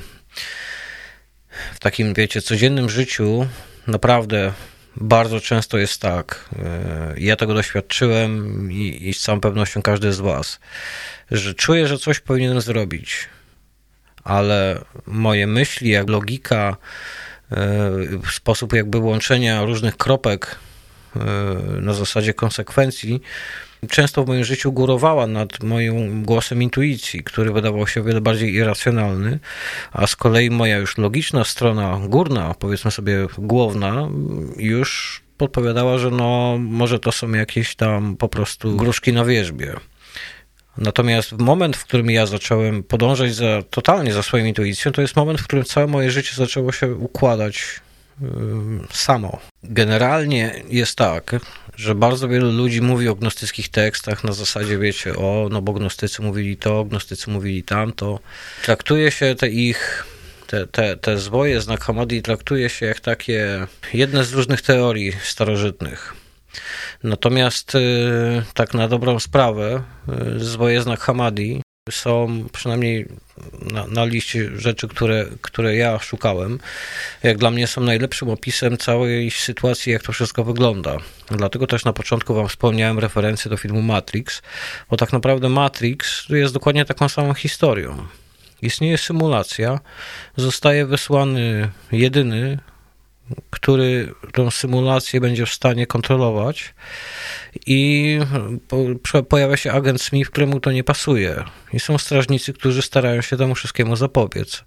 w takim, wiecie, codziennym życiu naprawdę bardzo często jest tak, e, ja tego doświadczyłem i, i z całą pewnością każdy z Was, że czuję, że coś powinienem zrobić, ale moje myśli, jak logika, e, sposób jakby łączenia różnych kropek e, na zasadzie konsekwencji, często w moim życiu górowała nad moim głosem intuicji, który wydawał się o wiele bardziej irracjonalny, a z kolei moja już logiczna strona górna, powiedzmy sobie głowna, już podpowiadała, że no może to są jakieś tam po prostu gruszki na wierzbie. Natomiast moment, w którym ja zacząłem podążać za, totalnie za swoją intuicją, to jest moment, w którym całe moje życie zaczęło się układać samo. Generalnie jest tak, że bardzo wielu ludzi mówi o gnostyckich tekstach na zasadzie, wiecie, o, no bo gnostycy mówili to, gnostycy mówili tamto. Traktuje się te ich te, te, te zwoje znak Hammadi traktuje się jak takie jedne z różnych teorii starożytnych. Natomiast y, tak na dobrą sprawę, y, zwoje znak Hamadi są przynajmniej na, na liście rzeczy, które, które ja szukałem, jak dla mnie są najlepszym opisem całej sytuacji, jak to wszystko wygląda. Dlatego też na początku Wam wspomniałem referencję do filmu Matrix, bo tak naprawdę Matrix jest dokładnie taką samą historią. Istnieje symulacja, zostaje wysłany jedyny który tę symulację będzie w stanie kontrolować i po, pojawia się agent Smith, któremu to nie pasuje. I są strażnicy, którzy starają się temu wszystkiemu zapobiec.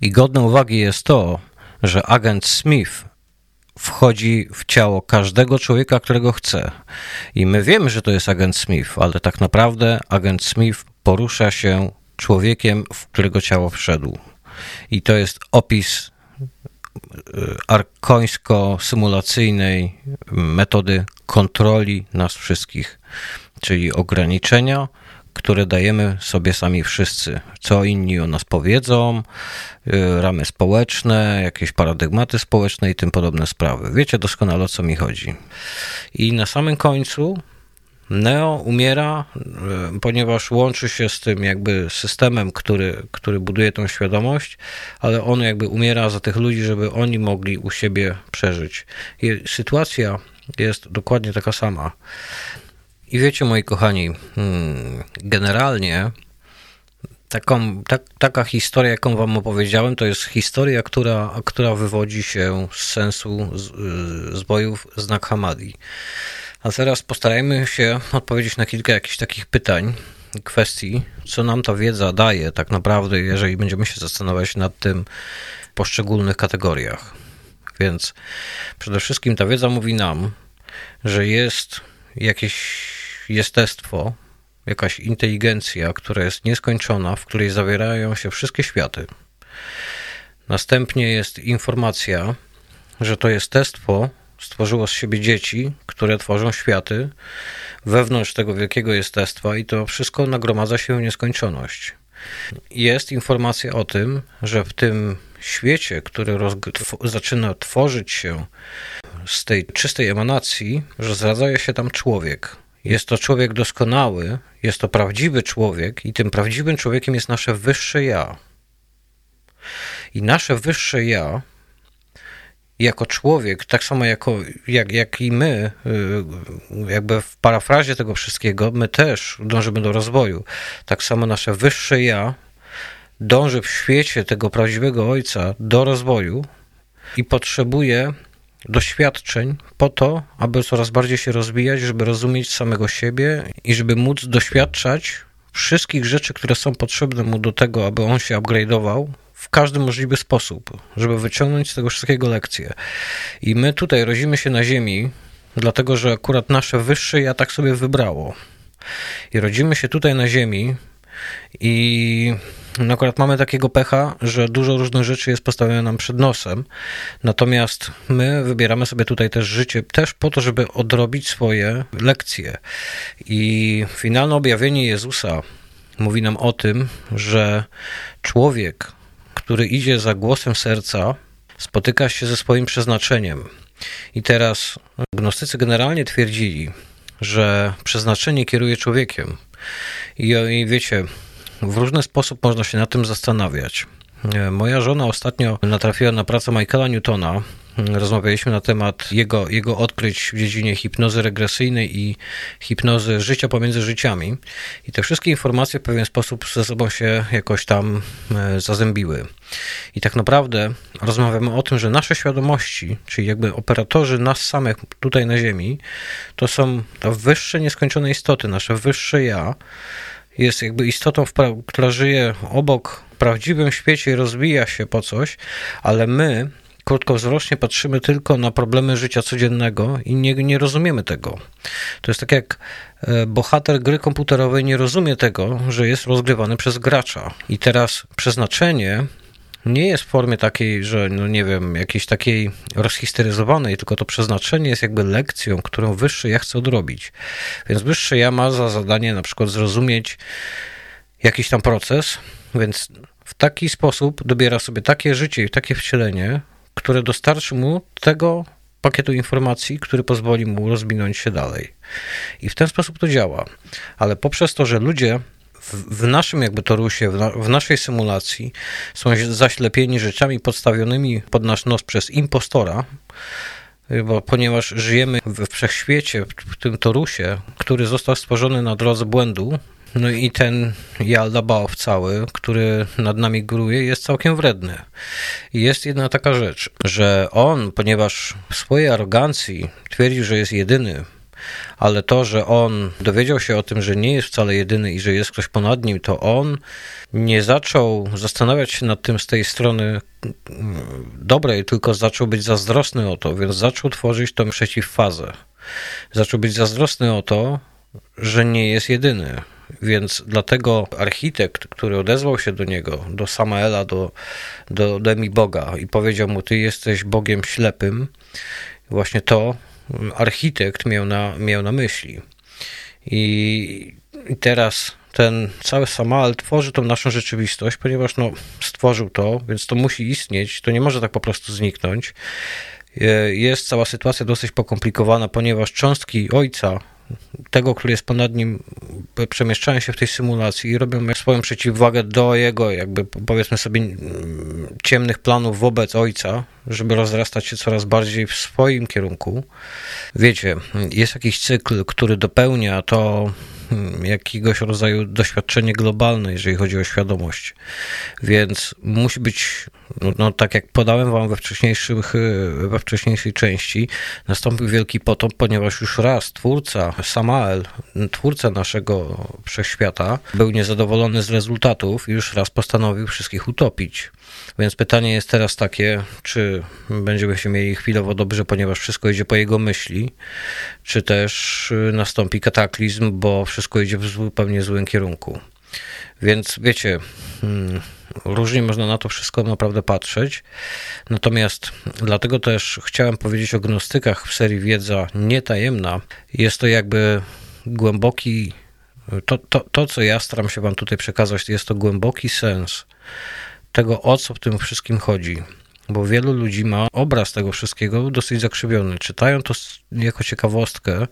I godne uwagi jest to, że agent Smith wchodzi w ciało każdego człowieka, którego chce. I my wiemy, że to jest agent Smith, ale tak naprawdę agent Smith porusza się człowiekiem, w którego ciało wszedł. I to jest opis arkońsko-symulacyjnej metody kontroli nas wszystkich, czyli ograniczenia, które dajemy sobie sami wszyscy. Co inni o nas powiedzą, y, ramy społeczne, jakieś paradygmaty społeczne i tym podobne sprawy. Wiecie doskonale o co mi chodzi. I na samym końcu Neo umiera, e, ponieważ łączy się z tym jakby systemem, który, który buduje tą świadomość, ale on jakby umiera za tych ludzi, żeby oni mogli u siebie przeżyć. I sytuacja jest dokładnie taka sama. I wiecie, moi kochani, hmm, generalnie taką, tak, taka historia, jaką wam opowiedziałem, to jest historia, która, która wywodzi się z sensu z, z bojów Znak Hamadi. A teraz postarajmy się odpowiedzieć na kilka jakichś takich pytań, kwestii, co nam ta wiedza daje tak naprawdę, jeżeli będziemy się zastanawiać nad tym w poszczególnych kategoriach. Więc przede wszystkim ta wiedza mówi nam, że jest jakieś jestestwo, jakaś inteligencja, która jest nieskończona, w której zawierają się wszystkie światy. Następnie jest informacja, że to jestestwo stworzyło z siebie dzieci, które tworzą światy wewnątrz tego wielkiego jestestwa i to wszystko nagromadza się w nieskończoność. Jest informacja o tym, że w tym świecie, który zaczyna tworzyć się z tej czystej emanacji, rozradza się tam człowiek. Jest to człowiek doskonały, jest to prawdziwy człowiek, i tym prawdziwym człowiekiem jest nasze wyższe ja. I nasze wyższe ja, jako człowiek, tak samo jako, jak, jak i my, y, jakby w parafrazie tego wszystkiego, my też dążymy do rozwoju. Tak samo nasze wyższe ja dąży w świecie tego prawdziwego Ojca do rozwoju i potrzebuje doświadczeń po to, aby coraz bardziej się rozwijać, żeby rozumieć samego siebie i żeby móc doświadczać wszystkich rzeczy, które są potrzebne mu do tego, aby on się upgrade'ował w każdy możliwy sposób, żeby wyciągnąć z tego wszystkiego lekcje. I my tutaj rodzimy się na ziemi, dlatego że akurat nasze wyższe ja tak sobie wybrało. I rodzimy się tutaj na ziemi i no akurat mamy takiego pecha, że dużo różnych rzeczy jest postawione nam przed nosem. Natomiast my wybieramy sobie tutaj też życie, też po to, żeby odrobić swoje lekcje. I finalne objawienie Jezusa mówi nam o tym, że człowiek, który idzie za głosem serca, spotyka się ze swoim przeznaczeniem. I teraz gnostycy generalnie twierdzili, że przeznaczenie kieruje człowiekiem. I, I wiecie, w różny sposób można się na tym zastanawiać. E, moja żona ostatnio natrafiła na pracę Michaela Newtona. Rozmawialiśmy na temat jego, jego odkryć w dziedzinie hipnozy regresyjnej i hipnozy życia pomiędzy życiami. I te wszystkie informacje w pewien sposób ze sobą się jakoś tam e, zazębiły. I tak naprawdę rozmawiamy o tym, że nasze świadomości, czyli jakby operatorzy nas samych tutaj na Ziemi, to są wyższe nieskończone istoty, nasze wyższe ja, jest jakby istotą, która żyje obok prawdziwym świecie i rozwija się po coś, ale my krótkowzrocznie patrzymy tylko na problemy życia codziennego i nie, nie rozumiemy tego. To jest tak jak e, bohater gry komputerowej nie rozumie tego, że jest rozgrywany przez gracza. I teraz przeznaczenie nie jest w formie takiej, że no nie wiem, jakiejś takiej rozhisteryzowanej, tylko to przeznaczenie jest jakby lekcją, którą wyższy ja chcę odrobić. Więc wyższy ja ma za zadanie na przykład zrozumieć jakiś tam proces, więc w taki sposób dobiera sobie takie życie i takie wcielenie, które dostarczy mu tego pakietu informacji, który pozwoli mu rozwinąć się dalej. I w ten sposób to działa. Ale poprzez to, że ludzie w, naszym jakby torusie, w, na, w naszej symulacji są zaślepieni rzeczami podstawionymi pod nasz nos przez impostora, bo ponieważ żyjemy we wszechświecie, w tym torusie, który został stworzony na drodze błędu, no i ten Jaldabaow cały, który nad nami góruje, jest całkiem wredny. I jest jedna taka rzecz, że on, ponieważ w swojej arogancji twierdził, że jest jedyny, ale to, że on dowiedział się o tym, że nie jest wcale jedyny i że jest ktoś ponad nim, to on nie zaczął zastanawiać się nad tym z tej strony mm, dobrej, tylko zaczął być zazdrosny o to, więc zaczął tworzyć tą przeciwfazę. Zaczął być zazdrosny o to, że nie jest jedyny. Więc dlatego architekt, który odezwał się do niego, do Samaela, do, do Demi Boga i powiedział mu: Ty jesteś Bogiem ślepym, właśnie to architekt miał na, miał na myśli. I, I teraz ten cały Samael tworzy tą naszą rzeczywistość, ponieważ no, stworzył to, więc to musi istnieć, to nie może tak po prostu zniknąć. E, jest cała sytuacja dosyć pokomplikowana, ponieważ cząstki ojca, tego, który jest ponad nim, przemieszczają się w tej symulacji i robią swoją przeciwwagę do jego, jakby powiedzmy sobie, ciemnych planów wobec ojca, żeby rozrastać się coraz bardziej w swoim kierunku. Wiecie, jest jakiś cykl, który dopełnia to jakiegoś rodzaju doświadczenie globalne, jeżeli chodzi o świadomość. Więc musi być, no, no, tak jak podałem wam we, wcześniejszych, we wcześniejszej części, nastąpił wielki potop, ponieważ już raz twórca, Samael, twórca naszego wszechświata, był niezadowolony z rezultatów i już raz postanowił wszystkich utopić. Więc pytanie jest teraz takie, czy będziemy się mieli chwilowo dobrze, ponieważ wszystko idzie po jego myśli, czy też nastąpi kataklizm, bo wszystko idzie w zupełnie złym kierunku. Więc wiecie, hmm, różnie można na to wszystko naprawdę patrzeć. Natomiast dlatego też chciałem powiedzieć o gnostykach w serii Wiedza Nietajemna. Jest to jakby głęboki, to, to, to co ja staram się Wam tutaj przekazać, jest to głęboki sens tego, o co w tym wszystkim chodzi. Bo wielu ludzi ma obraz tego wszystkiego dosyć zakrzywiony. Czytają to jako ciekawostkę,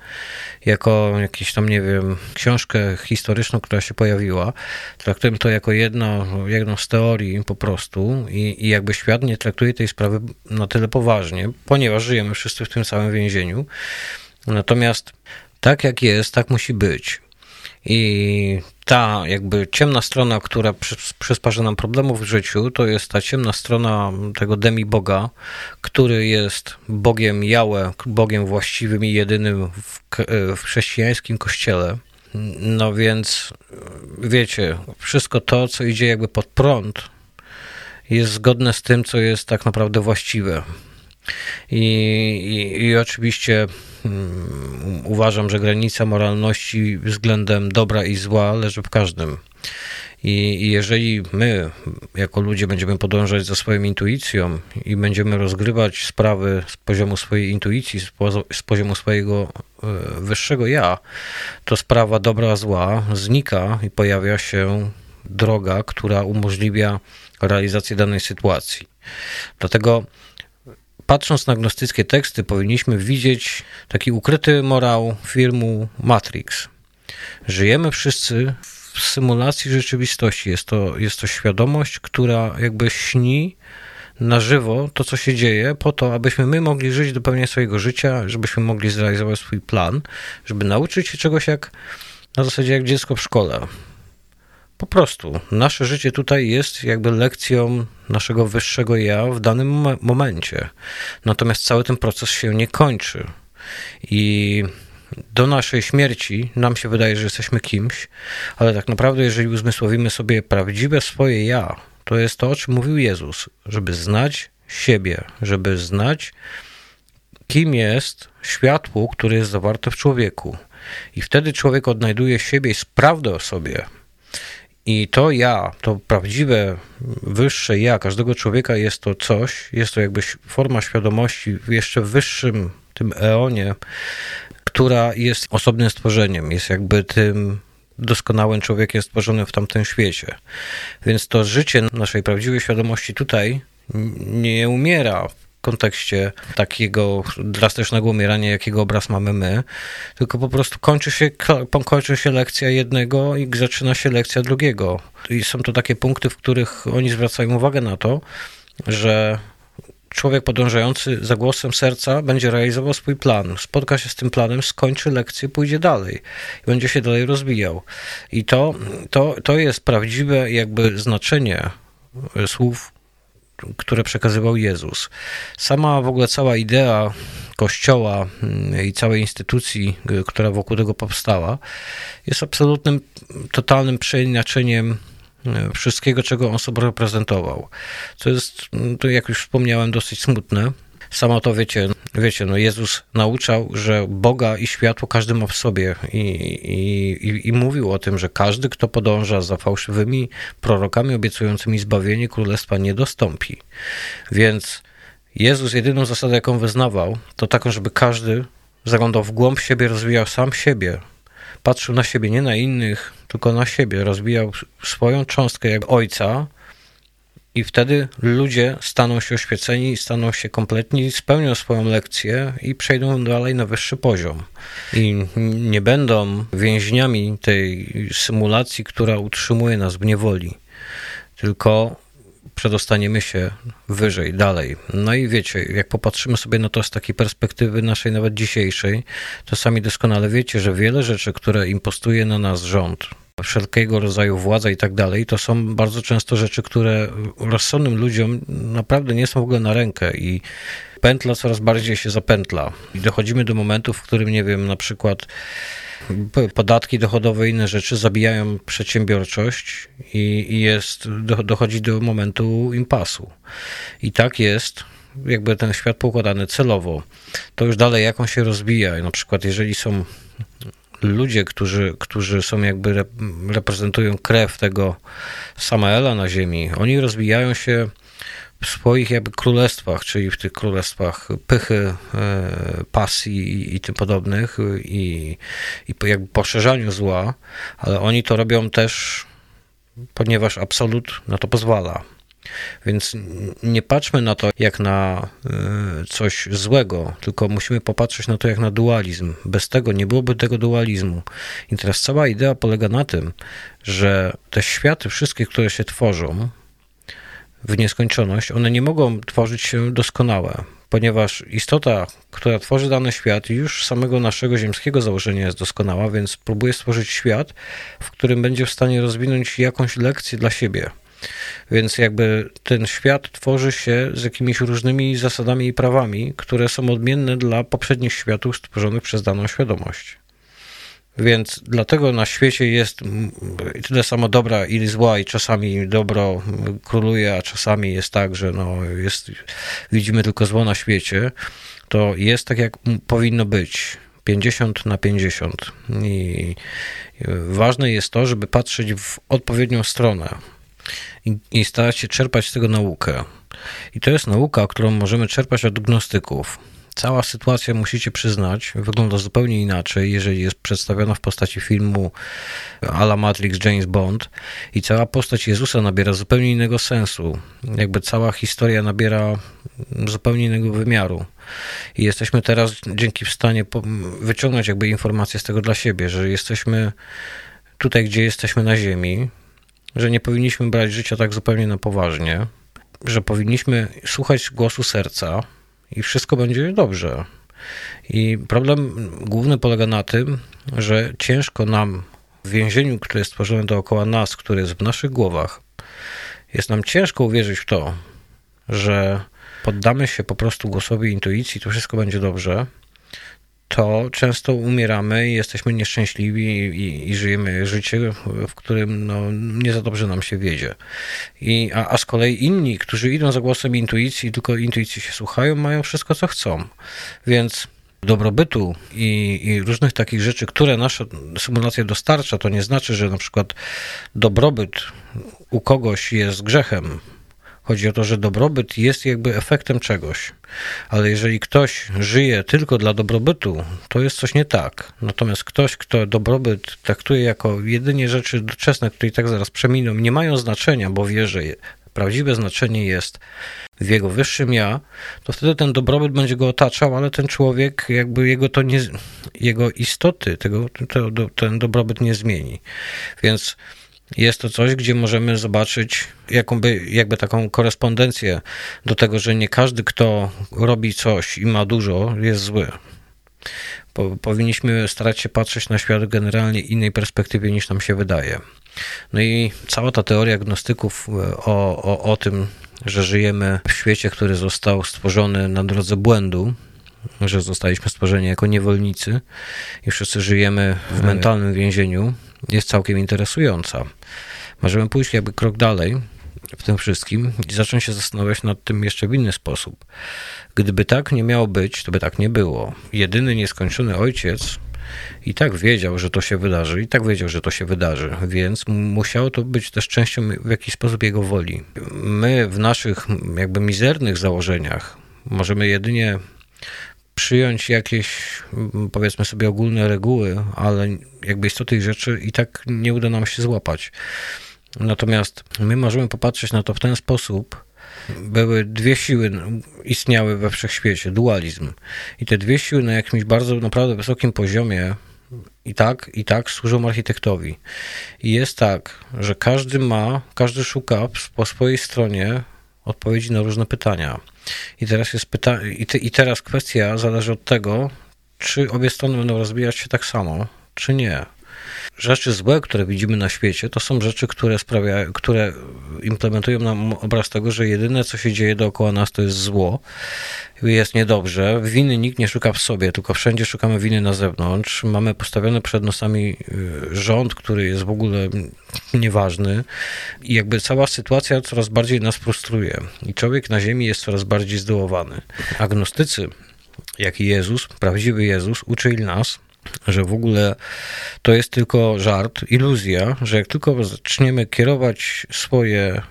jako jakąś tam, nie wiem, książkę historyczną, która się pojawiła. Traktują to jako jedno, jedną z teorii po prostu i, i jakby świat nie traktuje tej sprawy na tyle poważnie, ponieważ żyjemy wszyscy w tym samym więzieniu. Natomiast tak jak jest, tak musi być. I ta jakby ciemna strona, która przysparza nam problemów w życiu, to jest ta ciemna strona tego demi-boga, który jest Bogiem Jałę, Bogiem właściwym i jedynym w, w chrześcijańskim kościele. No więc wiecie, wszystko to, co idzie jakby pod prąd, jest zgodne z tym, co jest tak naprawdę właściwe. I, i, i oczywiście uważam, że granica moralności względem dobra i zła leży w każdym. I, jeżeli my, jako ludzie, będziemy podążać za swoją intuicją i będziemy rozgrywać sprawy z poziomu swojej intuicji, z poziomu swojego e, wyższego ja, to sprawa dobra, zła znika i pojawia się droga, która umożliwia realizację danej sytuacji. Dlatego patrząc na gnostyckie teksty, powinniśmy widzieć taki ukryty morał filmu Matrix. Żyjemy wszyscy w symulacji rzeczywistości. Jest to, jest to świadomość, która jakby śni na żywo to, co się dzieje, po to, abyśmy my mogli żyć do pełni swojego życia, żebyśmy mogli zrealizować swój plan, żeby nauczyć się czegoś jak na zasadzie jak dziecko w szkole. Po prostu nasze życie tutaj jest jakby lekcją naszego wyższego ja w danym momencie. Natomiast cały ten proces się nie kończy. I do naszej śmierci nam się wydaje, że jesteśmy kimś, ale tak naprawdę, jeżeli uzmysłowimy sobie prawdziwe swoje ja, to jest to, o czym mówił Jezus, żeby znać siebie, żeby znać, kim jest światło, które jest zawarte w człowieku. I wtedy człowiek odnajduje siebie i prawdę o sobie. I to ja, to prawdziwe, wyższe ja każdego człowieka jest to coś, jest to jakby forma świadomości w jeszcze wyższym tym eonie, która jest osobnym stworzeniem, jest jakby tym doskonałym człowiekiem stworzonym w tamtym świecie. Więc to życie naszej prawdziwej świadomości tutaj nie umiera kontekście takiego drastycznego umierania, jakiego obraz mamy my, tylko po prostu kończy się, kończy się lekcja jednego i zaczyna się lekcja drugiego. I są to takie punkty, w których oni zwracają uwagę na to, że człowiek podążający za głosem serca będzie realizował swój plan, spotka się z tym planem, skończy lekcję, pójdzie dalej i będzie się dalej rozwijał. I to, to, to jest prawdziwe jakby znaczenie słów które przekazywał Jezus. Sama w ogóle cała idea Kościoła mm, i całej instytucji, która wokół tego powstała, jest absolutnym, totalnym przeinaczeniem e, wszystkiego, czego on sobie reprezentował. Co jest, mm, to jak już wspomniałem, dosyć smutne, Samo to wiecie, wiecie, no Jezus nauczał, że Boga i światło każdy ma w sobie i, i, i mówił o tym, że każdy, kto podąża za fałszywymi prorokami obiecującymi zbawienie królestwa, nie dostąpi. Więc Jezus jedyną zasadę, jaką wyznawał, to taką, żeby każdy zaglądał w głąb siebie, rozwijał sam siebie, patrzył na siebie, nie na innych, tylko na siebie, rozwijał swoją cząstkę jak ojca, i wtedy ludzie staną się oświeceni, staną się kompletni, spełnią swoją lekcję i przejdą dalej na wyższy poziom. I nie będą więźniami tej symulacji, która utrzymuje nas w niewoli, tylko przedostaniemy się wyżej, dalej. No i wiecie, jak popatrzymy sobie na to z takiej perspektywy naszej nawet dzisiejszej, to sami doskonale wiecie, że wiele rzeczy, które impostuje na nas rząd, wszelkiego rodzaju władza i tak dalej, to są bardzo często rzeczy, które rozsądnym ludziom naprawdę nie są w ogóle na rękę i pętla coraz bardziej się zapętla. I dochodzimy do momentu, w którym, nie wiem, na przykład podatki dochodowe i inne rzeczy zabijają przedsiębiorczość i, i jest, dochodzi do momentu impasu. I tak jest, jakby ten świat poukładany celowo. To już dalej jak on się rozwija. Na przykład jeżeli są ludzie, którzy, którzy są jakby reprezentują krew tego Samaela na ziemi, oni rozwijają się w swoich jakby królestwach, czyli w tych królestwach pychy, e, pasji i, tym podobnych i, i jakby poszerzaniu zła, ale oni to robią też, ponieważ absolut na to pozwala. Więc nie patrzmy na to jak na e, coś złego, tylko musimy popatrzeć na to jak na dualizm. Bez tego nie byłoby tego dualizmu. I teraz cała idea polega na tym, że te światy, wszystkie, które się tworzą, w nieskończoność, one nie mogą tworzyć się doskonałe, ponieważ istota, która tworzy dany świat, już samego naszego ziemskiego założenia jest doskonała, więc próbuje stworzyć świat, w którym będzie w stanie rozwinąć jakąś lekcję dla siebie. Więc jakby ten świat tworzy się z jakimiś różnymi zasadami i prawami, które są odmienne dla poprzednich światów stworzonych przez daną świadomość. Więc dlatego na świecie jest tyle samo dobra i zła, i czasami dobro króluje, a czasami jest tak, że no jest, widzimy tylko zło na świecie. To jest tak, jak powinno być. 50 na 50. I ważne jest to, żeby patrzeć w odpowiednią stronę i, i starać się czerpać z tego naukę. I to jest nauka, którą możemy czerpać od gnostyków cała sytuacja, musicie przyznać, wygląda zupełnie inaczej, jeżeli jest przedstawiona w postaci filmu Ala Matrix James Bond i cała postać Jezusa nabiera zupełnie innego sensu. Jakby cała historia nabiera zupełnie innego wymiaru. I jesteśmy teraz dzięki w stanie wyciągnąć jakby informacje z tego dla siebie, że jesteśmy tutaj, gdzie jesteśmy na ziemi, że nie powinniśmy brać życia tak zupełnie na poważnie, że powinniśmy słuchać głosu serca, i wszystko będzie dobrze. I problem główny polega na tym, że ciężko nam w więzieniu, które jest stworzone dookoła nas, które jest w naszych głowach, jest nam ciężko uwierzyć w to, że poddamy się po prostu głosowi intuicji, to wszystko będzie dobrze, to często umieramy i jesteśmy nieszczęśliwi i, i, żyjemy życie, w którym no, nie za dobrze nam się wiedzie. I, a, a z kolei inni, którzy idą za głosem intuicji, tylko intuicji się słuchają, mają wszystko, co chcą. Więc dobrobytu i, i, różnych takich rzeczy, które nasza symulacja dostarcza, to nie znaczy, że na przykład dobrobyt u kogoś jest grzechem, Chodzi o to, że dobrobyt jest jakby efektem czegoś, ale jeżeli ktoś żyje tylko dla dobrobytu, to jest coś nie tak. Natomiast ktoś, kto dobrobyt traktuje jako jedynie rzeczy doczesne, które i tak zaraz przeminą, nie mają znaczenia, bo wie, że prawdziwe znaczenie jest w jego wyższym ja, to wtedy ten dobrobyt będzie go otaczał, ale ten człowiek, jakby jego to nie, jego istoty, tego, to, ten dobrobyt nie zmieni. Więc jest to coś, gdzie możemy zobaczyć jakąby, jakby taką korespondencję do tego, że nie każdy, kto robi coś i ma dużo, jest zły. Po, powinniśmy starać się patrzeć na świat generalnie innej perspektywie niż nam się wydaje. No i cała ta teoria gnostyków e, o, o, o tym, że żyjemy w świecie, który został stworzony na drodze błędu, że zostaliśmy stworzeni jako niewolnicy i wszyscy żyjemy w mentalnym więzieniu, jest całkiem interesująca. Możemy pójść jakby krok dalej w tym wszystkim i zacząć się zastanawiać nad tym jeszcze w inny sposób. Gdyby tak nie miało być, to by tak nie było. Jedyny nieskończony ojciec i tak wiedział, że to się wydarzy, i tak wiedział, że to się wydarzy, więc musiało to być też częścią w jakiś sposób jego woli. My w naszych jakby mizernych założeniach możemy jedynie przyjąć jakieś, powiedzmy sobie, ogólne reguły, ale jakby tych rzeczy i tak nie uda nam się złapać. Natomiast my możemy popatrzeć na to w ten sposób. Były dwie siły istniały we wszechświecie, dualizm. I te dwie siły na jakimś bardzo naprawdę wysokim poziomie i tak, i tak służą architektowi. I jest tak, że każdy ma, każdy szuka po swojej stronie odpowiedzi na różne pytania. I teraz jest pyta- i, te, i teraz kwestia zależy od tego, czy obie strony będą rozwijać się tak samo, czy nie rzeczy złe, które widzimy na świecie, to są rzeczy, które sprawiają, które implementują nam obraz tego, że jedyne, co się dzieje dookoła nas, to jest zło, jest niedobrze. Winy nikt nie szuka w sobie, tylko wszędzie szukamy winy na zewnątrz. Mamy postawiony przed nosami y, rząd, który jest w ogóle nieważny i jakby cała sytuacja coraz bardziej nas frustruje. I człowiek na ziemi jest coraz bardziej zdołowany. Agnostycy, jak i Jezus, prawdziwy Jezus, uczyli nas, że w ogóle to jest tylko żart, iluzja, że jak tylko zaczniemy kierować swoje e,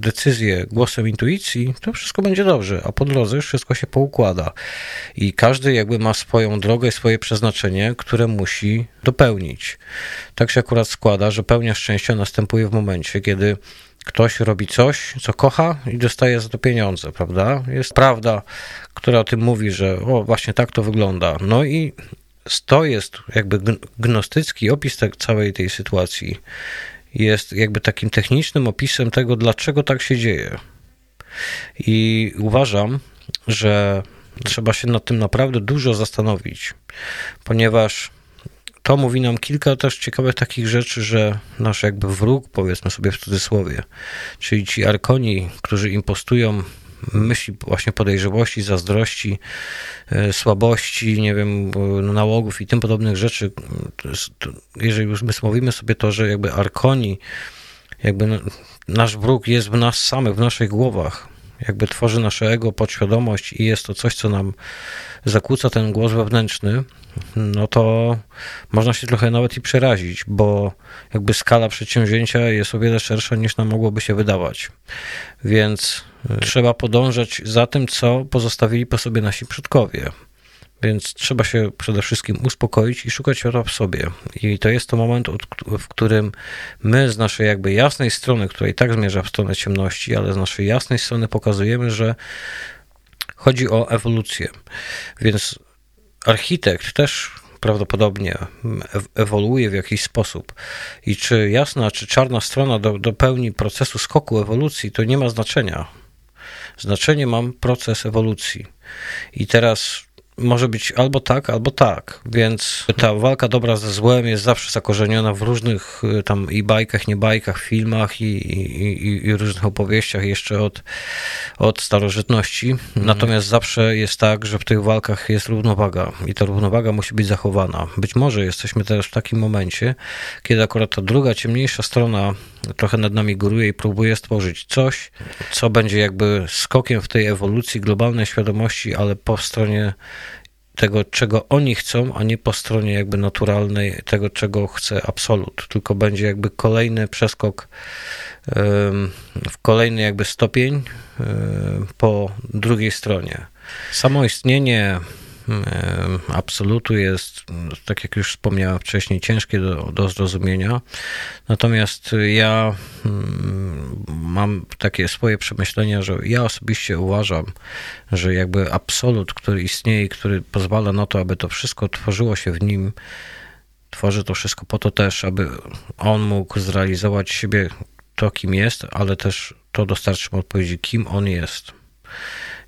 decyzje głosem intuicji, to wszystko będzie dobrze, a po drodze wszystko się poukłada. I każdy jakby ma swoją drogę, swoje przeznaczenie, które musi dopełnić. Tak się akurat składa, że pełnia szczęścia następuje w momencie, kiedy ktoś robi coś, co kocha i dostaje za to pieniądze, prawda? Jest prawda, która o tym mówi, że o, właśnie tak to wygląda. No i to jest jakby gnostycki opis te, całej tej sytuacji. Jest jakby takim technicznym opisem tego, dlaczego tak się dzieje. I uważam, że trzeba się nad tym naprawdę dużo zastanowić, ponieważ to mówi nam kilka też ciekawych takich rzeczy, że nasz jakby wróg, powiedzmy sobie w cudzysłowie, czyli ci arkoni, którzy impostują myśli właśnie podejrzałości, zazdrości, e, słabości, nie wiem, nałogów i tym podobnych rzeczy. Jeżeli już my mówimy sobie to, że jakby arkoni, jakby nasz wróg jest w nas samych, w naszych głowach, jakby tworzy nasze ego, podświadomość i jest to coś, co nam zakłóca ten głos wewnętrzny, no to można się trochę nawet i przerazić, bo jakby skala przedsięwzięcia jest o wiele szersza niż nam mogłoby się wydawać. Więc trzeba podążać za tym, co pozostawili po sobie nasi przodkowie. Więc trzeba się przede wszystkim uspokoić i szukać światła w sobie. I to jest to moment, w którym my z naszej jakby jasnej strony, która i tak zmierza w stronę ciemności, ale z naszej jasnej strony pokazujemy, że chodzi o ewolucję. Więc architekt też prawdopodobnie ewoluuje w jakiś sposób. I czy jasna, czy czarna strona do, dopełni procesu skoku ewolucji, to nie ma znaczenia. Znaczenie mam proces ewolucji. I teraz może być albo tak, albo tak, więc ta walka dobra ze złem jest zawsze zakorzeniona w różnych y, tam i bajkach, nie bajkach, filmach i, i, i różnych opowieściach jeszcze od, od starożytności. Mhm. Natomiast zawsze jest tak, że w tych walkach jest równowaga i ta równowaga musi być zachowana. Być może jesteśmy teraz w takim momencie, kiedy akurat ta druga, ciemniejsza strona trochę nad nami góruje i próbuje stworzyć coś, co będzie jakby skokiem w tej ewolucji globalnej świadomości, ale po stronie tego, czego oni chcą, a nie po stronie jakby naturalnej tego, czego chce absolut, tylko będzie jakby kolejny przeskok w kolejny jakby stopień po drugiej stronie. Samo istnienie absolutu jest, tak jak już wspomniałem wcześniej, ciężkie do, do zrozumienia. Natomiast ja mm, mam takie swoje przemyślenia, że ja osobiście uważam, że jakby absolut, który istnieje, który pozwala na to, aby to wszystko tworzyło się w nim, tworzy to wszystko po to też, aby on mógł zrealizować siebie to, kim jest, ale też to dostarczy mu odpowiedzi, kim on jest.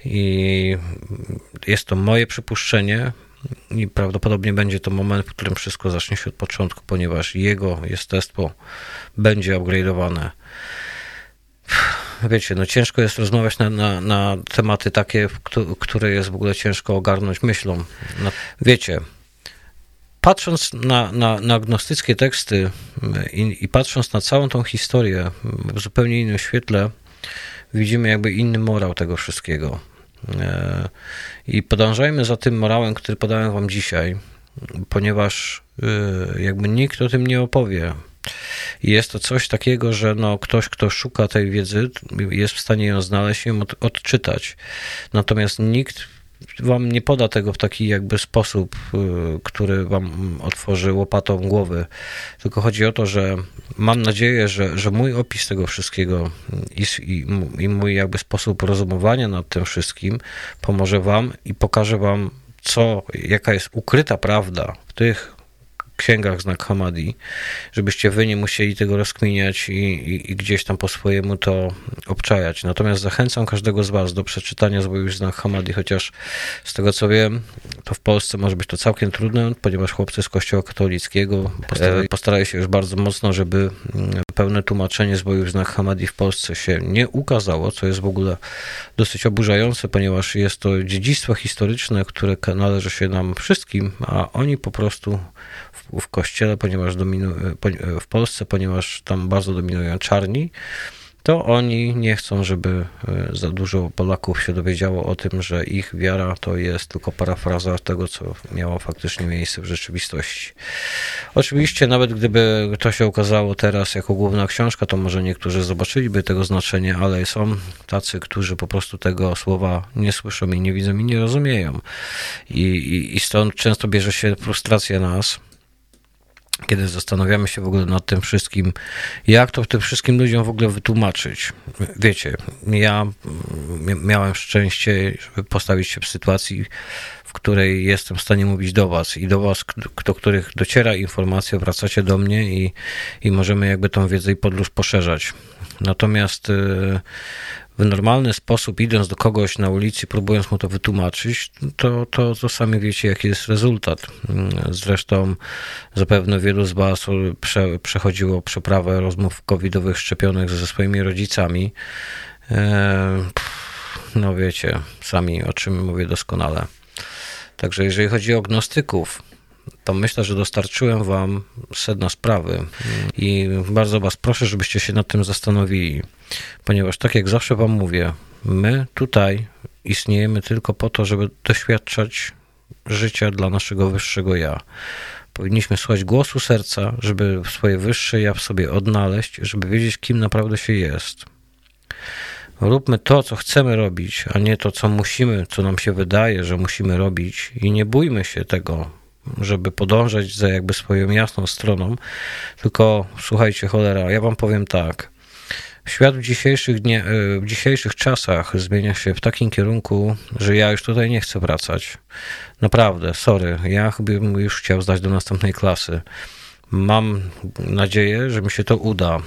I jest to moje przypuszczenie, i prawdopodobnie będzie to moment, w którym wszystko zacznie się od początku, ponieważ jego jestestwo będzie upgrade'owane. Wiecie, no ciężko jest rozmawiać na, na, na tematy takie, które jest w ogóle ciężko ogarnąć myślą. No, wiecie, patrząc na, na, na agnostyckie teksty i, i patrząc na całą tą historię w zupełnie innym świetle, widzimy jakby inny morał tego wszystkiego. E, I podążajmy za tym morałem, który podałem Wam dzisiaj, ponieważ e, jakby nikt o tym nie opowie. Jest to coś takiego, że no, ktoś, kto szuka tej wiedzy, jest w stanie ją znaleźć i ją odczytać. Natomiast nikt wam nie poda tego w taki jakby sposób, y, który wam otworzy łopatą głowy, tylko chodzi o to, że mam nadzieję, że, że mój opis tego wszystkiego i, i, mój jakby sposób rozumowania nad tym wszystkim pomoże wam i pokaże wam, co, jaka jest ukryta prawda w tych księgach znak Hamadi, żebyście wy nie musieli tego rozkminiać i, i, i, gdzieś tam po swojemu to obczajać. Natomiast zachęcam każdego z was do przeczytania zwojów znak Hamadi, chociaż z tego co wiem, to w Polsce może być to całkiem trudne, ponieważ chłopcy z kościoła katolickiego postarali się już bardzo mocno, żeby mm, pełne tłumaczenie zwojów znak Hamadi w Polsce się nie ukazało, co jest w ogóle dosyć oburzające, ponieważ jest to dziedzictwo historyczne, które należy się nam wszystkim, a oni po prostu w, w kościele, ponieważ dominu, w Polsce, ponieważ tam bardzo dominują czarni, to oni nie chcą, żeby e, za dużo Polaków się dowiedziało o tym, że ich wiara to jest tylko parafraza tego, co miało faktycznie miejsce w rzeczywistości. Oczywiście, nawet gdyby to się okazało teraz jako główna książka, to może niektórzy zobaczyliby tego znaczenie, ale są tacy, którzy po prostu tego słowa nie słyszą i nie widzą i nie rozumieją. I, i, i stąd często bierze się frustracja nas, kiedy zastanawiamy się w ogóle nad tym wszystkim, jak to tym wszystkim ludziom w ogóle wytłumaczyć. Wiecie, ja miałem szczęście, żeby postawić się w sytuacji, w której jestem w stanie mówić do Was i do Was, do których dociera informacja, wracacie do mnie i, i możemy jakby tą wiedzę i podróż poszerzać. Natomiast y, w normalny sposób, idąc do kogoś na ulicy, próbując mu to wytłumaczyć, to, to, to sami wiecie, jaki jest rezultat. Zresztą zapewne wielu z Was prze, przechodziło przeprawę rozmów covidowych szczepionych ze swoimi rodzicami. E, no wiecie, sami o czym mówię doskonale. Także jeżeli chodzi o gnostyków, to myślę, że dostarczyłem Wam sedno sprawy i bardzo Was proszę, żebyście się nad tym zastanowili, ponieważ tak jak zawsze Wam mówię, my tutaj istniejemy tylko po to, żeby doświadczać życia dla naszego wyższego ja. Powinniśmy słuchać głosu serca, żeby swoje wyższe ja w sobie odnaleźć, żeby wiedzieć, kim naprawdę się jest. Róbmy to, co chcemy robić, a nie to, co musimy, co nam się wydaje, że musimy robić, i nie bójmy się tego, żeby podążać za jakby swoją jasną stroną. Tylko słuchajcie, cholera, ja wam powiem tak. Świat w dzisiejszych, dnie, e, w dzisiejszych czasach zmienia się w takim kierunku, że ja już tutaj nie chcę wracać. Naprawdę, sorry. Ja bym już chciał zdać do następnej klasy. Mam nadzieję, że mi się to uda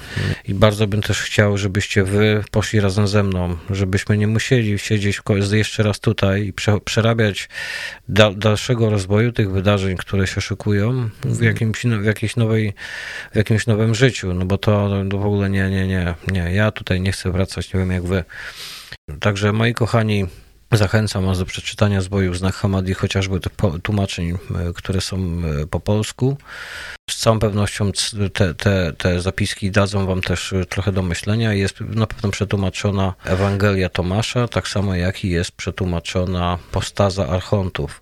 i bardzo bym też chciał, żebyście wy poszli razem ze mną, żebyśmy nie musieli siedzieć jeszcze raz tutaj i przerabiać dalszego rozwoju tych wydarzeń, które się szykują w jakimś, w jakiejś nowej, w jakimś nowym życiu, no bo to, to w ogóle nie, nie, nie, nie, ja tutaj nie chcę wracać, nie wiem jak wy. Także moi kochani, Zachęcam Was do przeczytania zbojów znak Hamadi, chociażby tych tłumaczeń, e, które są e, po polsku. Z całą pewnością te, te, te zapiski dadzą Wam też trochę do myślenia. Jest na pewno przetłumaczona Ewangelia Tomasza, tak samo jak i jest przetłumaczona Postaza Archontów.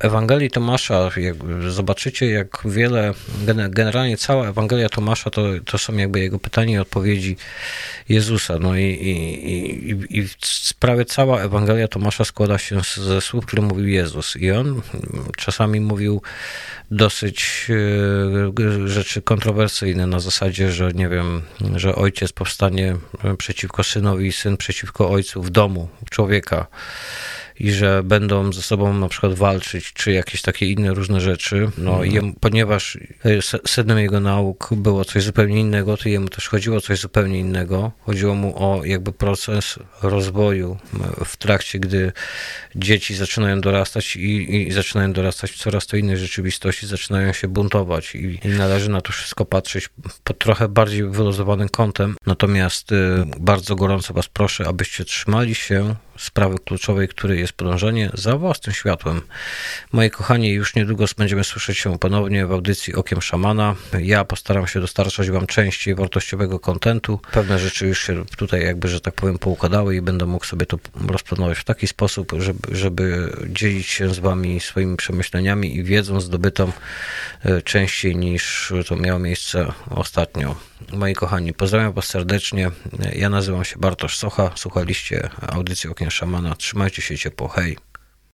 Ewangelii Tomasza, jak zobaczycie, jak wiele, generalnie cała Ewangelia Tomasza to, to są jakby jego pytania i odpowiedzi Jezusa. No i, i, i, i prawie cała Ewangelia Tomasza składa się ze słów, które mówił Jezus. I on czasami mówił dosyć e, rzeczy kontrowersyjne na zasadzie, że nie wiem, że ojciec powstanie przeciwko synowi, syn przeciwko ojcu w domu człowieka i że będą ze sobą na przykład walczyć, czy jakieś takie inne różne rzeczy. No, mhm. jemu, ponieważ sednem jego nauk było coś zupełnie innego, to jemu też chodziło o coś zupełnie innego. Chodziło mu o jakby proces rozwoju w trakcie, gdy dzieci zaczynają dorastać i, i zaczynają dorastać w coraz to innej rzeczywistości, zaczynają się buntować i, i należy na to wszystko patrzeć pod trochę bardziej wyluzowanym kątem. Natomiast y, bardzo gorąco Was proszę, abyście trzymali się sprawy kluczowej, której jest podążanie za własnym światłem. Moi kochani, już niedługo będziemy słyszeć się ponownie w audycji Okiem Szamana. Ja postaram się dostarczać Wam częściej wartościowego kontentu. Pewne rzeczy już się tutaj jakby, że tak powiem, poukładały i będę mógł sobie to rozplanować w taki sposób, żeby, żeby dzielić się z Wami swoimi przemyśleniami i wiedzą zdobytą e, częściej niż to miało miejsce ostatnio. Moi kochani, pozdrawiam Was serdecznie. Ja nazywam się Bartosz Socha. Słuchaliście audycji Okien Szamana. Trzymajcie się ciepło. Hej.